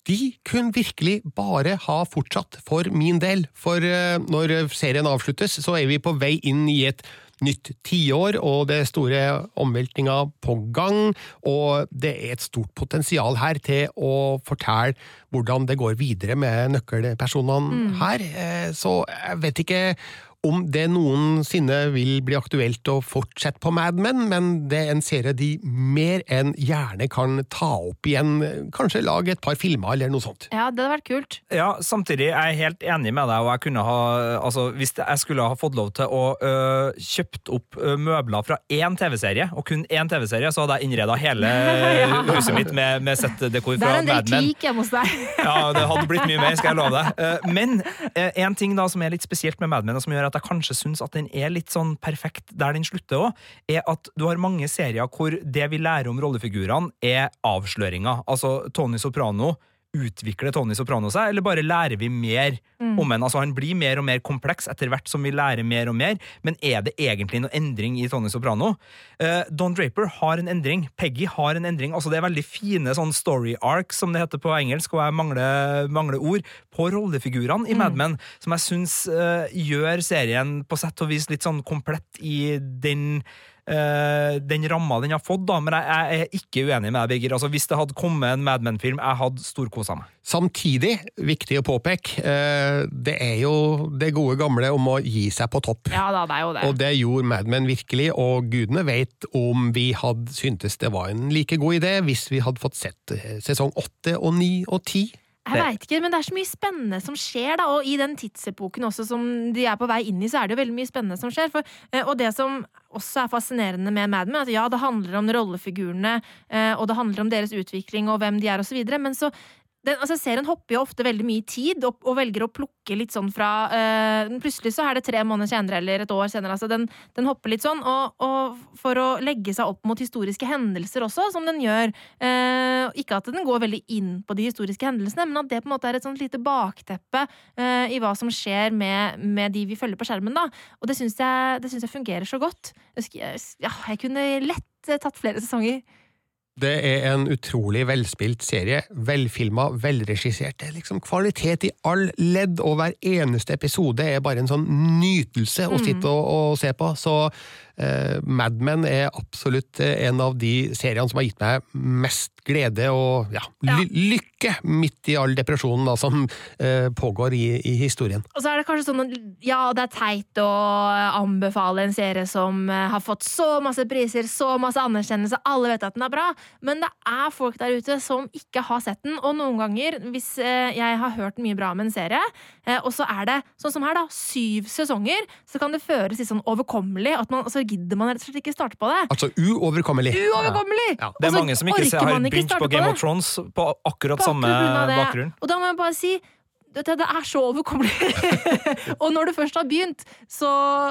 de kunne virkelig bare ha fortsatt, for min del. For eh, når serien avsluttes, så er vi på vei inn i et nytt tiår, og det er store omveltninger på gang, og det er et stort potensial her til å fortelle hvordan det går videre med nøkkelpersonene her. Eh, Så jeg vet ikke om det noensinne vil bli aktuelt å fortsette på Mad Men, men det er en serie de mer enn gjerne kan ta opp igjen. Kanskje lage et par filmer eller noe sånt. ja, det hadde vært kult. Ja, samtidig er jeg helt enig med deg, og jeg kunne ha Altså, hvis jeg skulle ha fått lov til å øh, kjøpt opp møbler fra én TV-serie, og kun én TV-serie, så hadde jeg innreda hele [laughs] huset mitt med, med settdekor Det fra er en del Mad Men. teak hjemme hos deg. Ja, det hadde blitt mye mer, skal jeg love deg. Men en ting da som er litt spesielt med Mad Men, og som gjør at jeg kanskje syns at den er litt sånn perfekt der den slutter òg, er at du har mange serier hvor det vi lærer om rollefigurene, er avsløringer. Altså Tony Soprano utvikler Tony Soprano seg, eller bare lærer vi mer Mm. om henne? Altså, han blir mer og mer kompleks etter hvert som vi lærer mer og mer, men er det egentlig noe endring i Tony Soprano? Uh, Don Draper har en endring, Peggy har en endring. altså Det er veldig fine sånn story arcs, som det heter på engelsk, og jeg mangler, mangler ord, på rollefigurene i Mad Men, som jeg syns uh, gjør serien på sett og vis litt sånn komplett i den eh, den ramma den har fått, da, men jeg, jeg er ikke uenig med deg, Birger. Altså, hvis det hadde kommet en Mad Men-film, jeg hadde storkosa meg. Samtidig, viktig å påpeke, uh, det er jo det gode gamle om å gi seg på topp. Ja da, det er jo det. Og det gjorde Mad Men virkelig, og gudene vet om vi hadde syntes det var en like god idé hvis vi hadde fått sett eh, sesong åtte og ni og ti. Jeg vet ikke, men det er så mye spennende som skjer, da. Og i den tidsepoken også som de er på vei inn i, så er det jo veldig mye spennende som skjer. For, eh, og det som også er fascinerende med Mad Men, at ja, det handler om rollefigurene, eh, og det handler om deres utvikling og hvem de er, og så videre, men så den, altså Serien hopper jo ofte veldig mye i tid, og, og velger å plukke litt sånn fra øh, Plutselig så er det tre måneder senere eller et år senere. altså Den, den hopper litt sånn, og, og for å legge seg opp mot historiske hendelser også, som den gjør. Øh, ikke at den går veldig inn på de historiske hendelsene, men at det på en måte er et sånt lite bakteppe øh, i hva som skjer med, med de vi følger på skjermen. da Og det syns jeg, jeg fungerer så godt. Jeg, ja, jeg kunne lett tatt flere sesonger. Det er en utrolig velspilt serie. Velfilma, velregissert. Det er liksom kvalitet i all ledd, og hver eneste episode er bare en sånn nytelse å sitte og, og se på. Så eh, Mad Men er absolutt eh, en av de seriene som har gitt meg mest glede og ja, ly lykke midt i all depresjonen da, som eh, pågår i, i historien. Og så er det kanskje sånn at ja, det er teit å anbefale en serie som eh, har fått så masse priser, så masse anerkjennelse, alle vet at den er bra, men det er folk der ute som ikke har sett den, og noen ganger, hvis eh, jeg har hørt mye bra om en serie, eh, og så er det, sånn som her da, syv sesonger, så kan det føles litt sånn overkommelig, at man, så gidder man rett og slett ikke starte på det. Altså uoverkommelig. Uoverkommelig! Ja. Det er mange som ikke ser, har begynt på Game of Thrones på akkurat På samme bakgrunn. Og da må jeg bare si det, det er så overkommelig. [laughs] og når du først har begynt, så,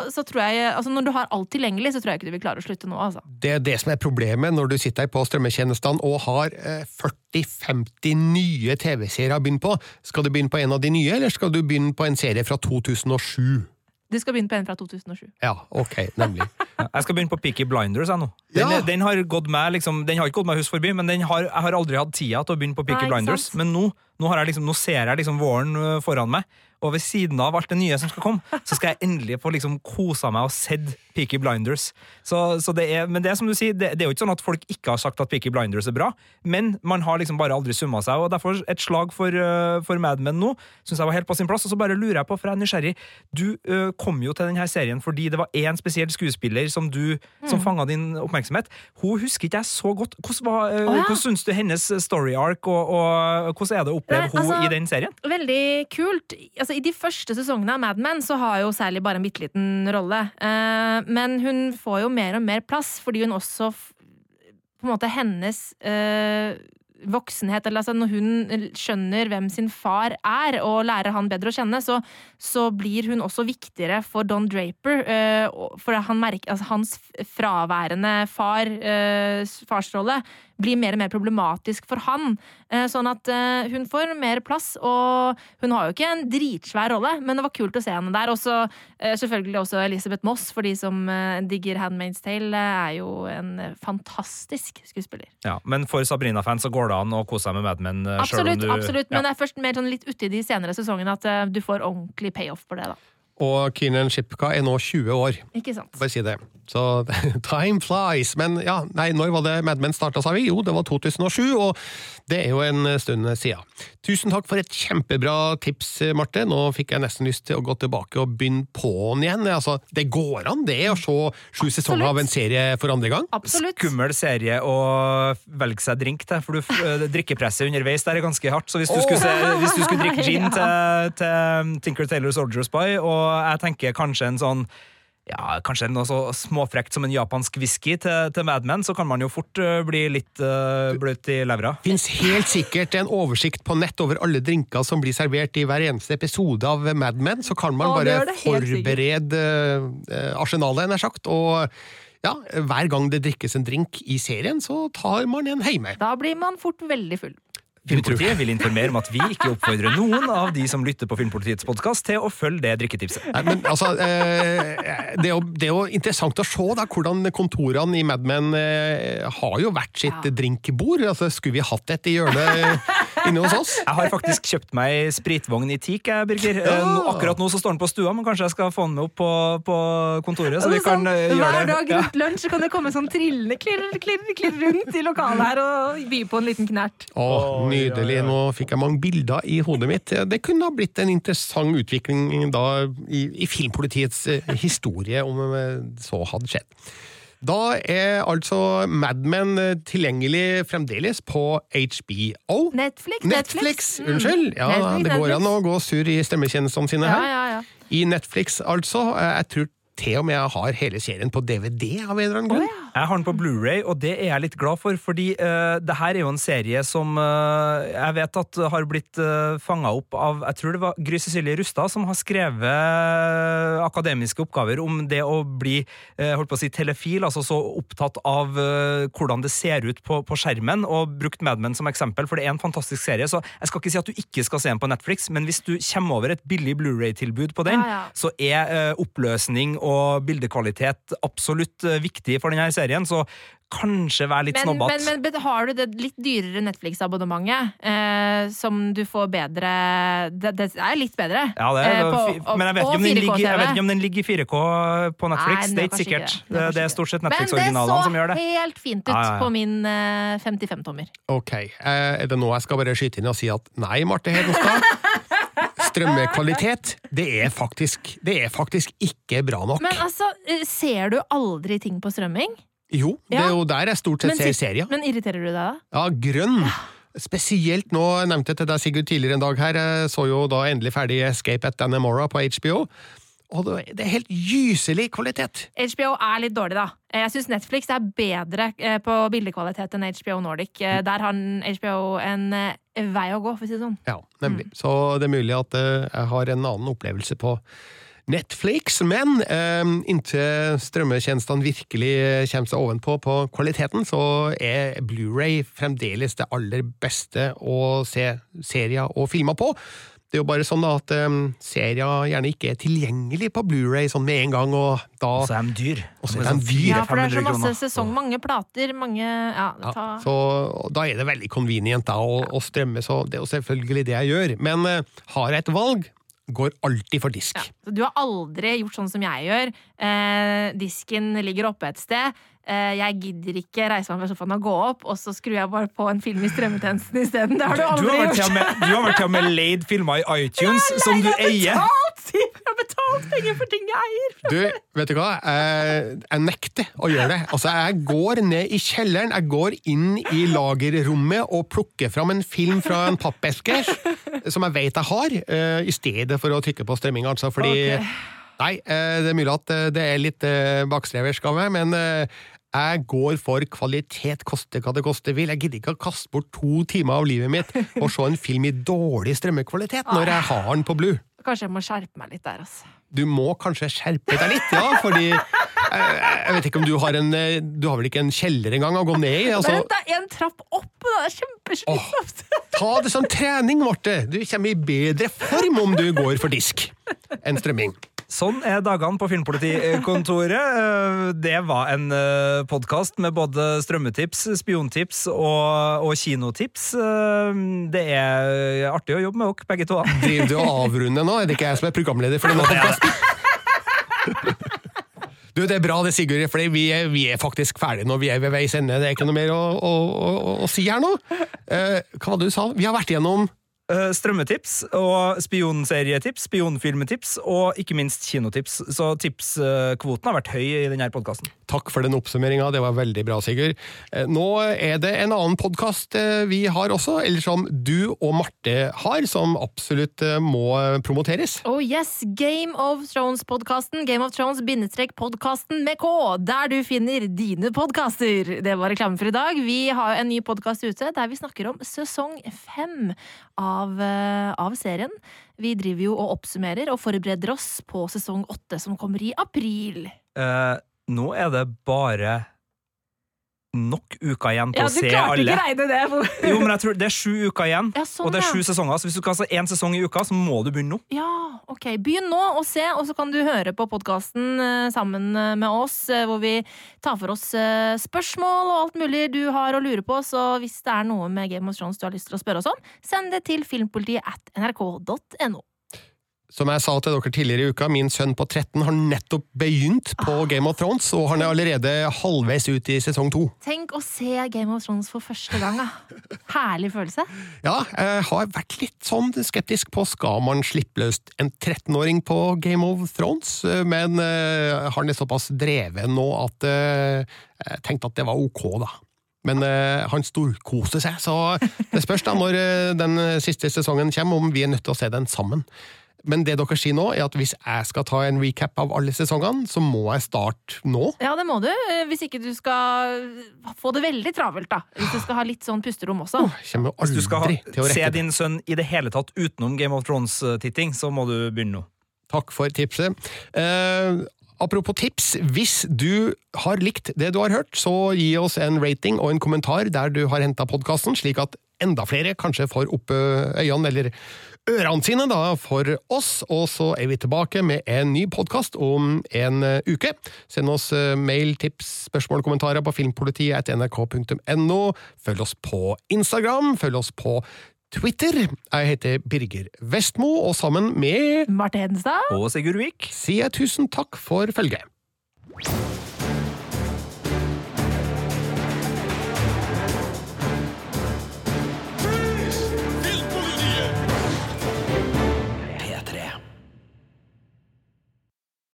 så tror jeg altså Når du har alt tilgjengelig, så tror jeg ikke du vil klare å slutte nå, altså. Det er det som er problemet når du sitter på strømmetjenestene og har eh, 40-50 nye TV-serier å begynne på. Skal du begynne på en av de nye, eller skal du begynne på en serie fra 2007? Du skal begynne på en fra 2007. Ja, ok, nemlig. [laughs] Jeg skal begynne på Peaky Blinders. Jeg, nå. Den, Ja. den har gått meg liksom, Den har ikke gått meg hus forbi, men den har, jeg har aldri hatt tida til å begynne på Peaky Nei, Blinders. sant? Men nå, nå, har jeg liksom, nå ser jeg liksom våren øh, foran meg, og ved siden av alt det nye som skal komme, så skal jeg endelig få liksom kosa meg og sett Peaky Blinders. Så, så det er, men det er som du sier, det, det er jo ikke sånn at folk ikke har sagt at Peaky Blinders er bra, men man har liksom bare aldri summa seg, og derfor et slag for, øh, for Mad Men nå syns jeg var helt på sin plass. Og så bare lurer jeg på, for jeg er nysgjerrig, du øh, kom jo til denne serien fordi det var én spesiell skuespiller som du som Mm. fanga din oppmerksomhet. Hun husker ikke jeg så godt. Hvordan, var, Å, ja. syns du hennes story arc, og, og hvordan er det å oppleve henne altså- i den serien? Veldig kult. Altså, I de første sesongene av Mad Men så har jo Sally bare en bitte liten rolle. Uh, men hun får jo mer og mer plass, fordi hun også På en måte hennes uh, voksenhet, eller altså når hun skjønner hvem sin far er, og lærer han bedre å kjenne, så, så blir hun også viktigere for Don Draper. Øh, for han merker, altså hans fraværende far, øh, farsrolle, blir mer og mer problematisk for han. Eh, Sånn at eh, hun får mer plass, og hun har jo ikke en dritsvær rolle, men det var kult å se henne der. Og så eh, selvfølgelig også Elisabeth Moss, for de som digger Handmaid's Tale, er jo en fantastisk skuespiller. Ja, Men for Sabrina-fans så går det an å kose seg med Mad Men? Absolutt, du, absolutt, Ja. men det er først mer sånn litt uti de senere sesongene at du får ordentlig payoff på det, da. Og Keenan Shipka er nå 20 år. Ikke sant? Bare si det. Så [laughs] time flies. Men ja, nei, når var det Mad Men starta, sa vi? Jo, det var 2007, og det er jo en stund siden. Tusen takk for et kjempebra tips, Marte. Nå fikk jeg nesten lyst til å gå tilbake og begynne på'n igjen. Altså, det går an, det, å se sju sesonger av en serie for andre gang? Absolutt. Skummel serie å velge seg drink til, for du, [laughs] drikkepresset underveis der er ganske hardt. Så hvis du skulle, se, hvis du skulle drikke [laughs] gin til, til Tinker Taylor Soldier Spy, og jeg tenker kanskje en sånn ja, kanskje noe så småfrekt som en japansk whisky til, til Mad Men, så kan man jo fort øh, bli litt uh, bløt i levra. Fins helt sikkert en oversikt på nett over alle drinker som blir servert i hver eneste episode av Mad Men, så kan man Å, bare forberede uh, arsenalet, nær sagt. Og ja, hver gang det drikkes en drink i serien, så tar man en hjemme. Da blir man fort veldig full. Filmpolitiet vil informere om at vi ikke oppfordrer noen av de som lytter på Filmpolitiets podkast til å følge det drikketipset. Nei, men altså, eh, det, er jo, det er jo interessant å se da, hvordan kontorene i Mad Men eh, har jo hvert sitt drinkbord. Altså, skulle vi hatt et i hjørnet [laughs] inne hos oss? Jeg har faktisk kjøpt meg spritvogn i teak, jeg, Birger. Eh, Akkurat nå så står den på stua, men kanskje jeg skal få den med opp på, på kontoret, så vi kan Hver gjøre det. dag Ja. rundt lunsj kan det komme sånn trillende klirr, klirr, klirr rundt i lokalet her og by på en liten knert. Å, nydelig. Nå fikk jeg mange bilder i hodet mitt. Det kunne ha blitt en interessant utvikling da i, i Filmpolitiets eh, historie, om så hadde skjedd. Da er altså Mad Men eh, tilgjengelig fremdeles på HBO. Netflix, Netflix, Mm. unnskyld! Ja, Netflix, det går Netflix. an å gå sur i stemmetjenestene sine her. ja, ja. I Netflix, altså. Eh, Jeg tror til og med jeg har hele serien på DVD av en eller annen grunn. Jeg har den på Blu-ray, og det er jeg litt glad for, fordi uh, det her er jo en serie som uh, jeg vet at har blitt uh, fanga opp av Jeg tror det var Gry Cecilie Rustad som har skrevet eh, akademiske oppgaver om det å bli uh, holdt på å si telefil, altså så opptatt av eh, hvordan det ser ut på, på skjermen, og brukt Mad Men som eksempel, for det er en fantastisk serie. Så jeg skal ikke si at du ikke skal se den på Netflix, men hvis du kommer over et billig Blu-ray-tilbud på den, Ja, ja. så er eh, oppløsning og bildekvalitet absolutt eh, viktig for denne serien, så kanskje vær litt Men, snobbete. men, men men, har du det litt dyrere Netflix-abonnementet, eh, som du får bedre Det, det er litt bedre. Ja, det eh, på- fi- men jeg vet, ikke og 4K ligger, jeg vet ikke om den ligger i 4K på Netflix. Nei, det er ikke sikkert. ikke. Det, er det er stort sett. Netflix-originalene som gjør det. Men det så helt fint ut Ja, ja, ja. på min eh, 55-tommer. Ok, eh, er det nå jeg skal bare skyte inn og si at nei, Marte Hedenstad? [laughs] Strømmekvalitet, det er faktisk, det er faktisk ikke bra nok. Men altså, eh, ser du aldri ting på strømming? Jo, det er jo der jeg stort sett Men ser serien. serier. Men irriterer du deg da? Ja, grønn. Spesielt nå, jeg nevnte jeg til deg Sigurd tidligere en dag her, jeg så jo da endelig ferdig Escape at Dannemora på HBO. Og det er helt gyselig kvalitet. HBO er litt dårlig, da. Jeg syns Netflix er bedre eh, på bildekvalitet enn HBO Nordic. Eh, Der har HBO en eh, vei å gå, for å si det sånn. Ja, nemlig. Så det er mulig at jeg har en annen opplevelse på Netflix, men eh, inntil strømmetjenestene virkelig kommer seg ovenpå på kvaliteten, så er Blu-ray fremdeles det aller beste å se serier og filmer på. Det er jo bare sånn da at eh, serier gjerne ikke er tilgjengelig på Blu-ray sånn med en gang, og da Og så er de dyr. Og så er de dyr. Ja, for det er så masse sesong, mange plater, mange Ja, Ja, ta så da er det veldig convenient da, å, å strømme, så det er jo selvfølgelig det jeg gjør. Men eh, har jeg et valg, går alltid for disk. Ja. Du har aldri gjort sånn som jeg gjør. Eh, disken ligger oppe et sted. Eh, jeg gidder ikke reise meg fra sofaen og gå opp, og så skrur jeg bare på en film i strømmetjenesten isteden. Det har du Du aldri har gjort. med, du har vel til og med leid filmer i iTunes som du eier. Betalt! [laughs] Jeg har betalt penger for ting jeg eier! Du, vet du hva? Jeg, jeg nekter å gjøre det. Altså, jeg går ned i kjelleren, jeg går inn i lagerrommet og plukker fram en film fra en pappeske som jeg vet jeg har, eh, i stedet for å trykke på strømming, altså, fordi okay. Nei, eh, det er mulig at eh, det er litt eh, bakstreversk av meg, men eh, jeg går for kvalitet, koste hva det koste vil. Jeg gidder ikke å kaste bort to timer av livet mitt og se en film i dårlig strømmekvalitet når jeg har den på Blue. Kanskje jeg må skjerpe meg litt der, altså. Du må kanskje skjerpe deg litt, ja, fordi jeg, jeg vet ikke om du har en eh, Du har vel ikke en kjeller engang å gå ned i? Altså, Men det er en trapp opp, det er kjempeslitsomt! ta det som trening, Marte! Du kommer i bedre form om du går for disk enn strømming. Sånn er dagene på Filmpolitikontoret. [laughs] Eh, Det var en podkast med både strømmetips, spiontips og, og kinotips. Eh, Det er artig å jobbe med dere, begge to. [laughs] Driver du og avrunder nå? Er det ikke jeg som er programleder for denne podkasten? [laughs] Du, Det er bra det, Sigurd, for vi vi er faktisk ferdige nå. Vi er ved veis ende. Det er ikke noe mer å, å, å, å si her nå. Eh, hva du sa? Vi har vært igjennom Eh, Strømmetips og spionserietips, spionfilmetips og ikke minst kinotips. Så tipskvoten har vært høy i denne podkasten. Takk for den oppsummeringa, det var veldig bra, Sigurd. Eh, Nå er det en annen podkast vi har også, eller som du og Marte har, som absolutt eh, må promoteres. Oh yes, Game of Thrones-podkasten. Game of Thrones-podkasten med K, der du finner dine podkaster. Det var reklame for i dag. Vi har en ny podkast ute der vi snakker om sesong fem av, eh, av serien. Vi driver jo og oppsummerer og forbereder oss på sesong åtte, som kommer i april. Eh, nå er det bare nok uker igjen til Ja, å du se klarte alle. ikke regne det. Jo, men jeg tror Det er sju uker igjen, Ja, sånn, og det er ja. sju sesonger. Så hvis du skal se én sesong i uka, så må du begynne nå. Ja, ok. Begynn nå å se, og så kan du høre på podkasten sammen eh, med oss, eh, hvor vi tar for oss eh, spørsmål og alt mulig du har å lure på. Så hvis det er noe med Game of Thrones du har lyst til å spørre oss om, send det til filmpolitiet at nrk.no. Som jeg sa til dere tidligere i uka, min sønn på 13 har nettopp begynt på Game of Thrones, og han er allerede halvveis ut i sesong to. Tenk å se Game of Thrones for første gang, da. Herlig følelse. Ja, jeg har vært litt sånn skeptisk på skal man slippe løst en 13-åring på Game of Thrones, men uh, har det såpass drevet nå at eh, jeg tenkte at det var ok, da. Men uh, han storkoser seg, så det spørs da når uh, den siste sesongen kommer, om vi er nødt til å se den sammen. Men det dere sier nå, er at hvis jeg skal ta en recap av alle sesongene, så må jeg starte nå. Ja, det må du, eh, hvis ikke du skal få det veldig travelt, da. Hvis du skal ha litt sånn pusterom også. Oh, kommer jo Hvis du skal ha, til å se rekke det. din sønn i det hele tatt utenom Game of Thrones-titting, så må du begynne nå. Takk for tipset. Eh, apropos tips, hvis du har likt det du har hørt, så gi oss en rating og en kommentar der du har henta podkasten, slik at enda flere kanskje får opp øynene eller ørene sine da, for oss. Og så er vi tilbake med en ny podkast om en eh, uke. Send oss eh, mail, tips, spørsmål, kommentarer på filmpolitiet.nrk.no. Følg oss på Instagram, følg oss på Twitter. Jeg heter Birger Vestmo, og sammen med Marte Hedenstad. Og Sigurd Vik. sier jeg tusen takk for følget.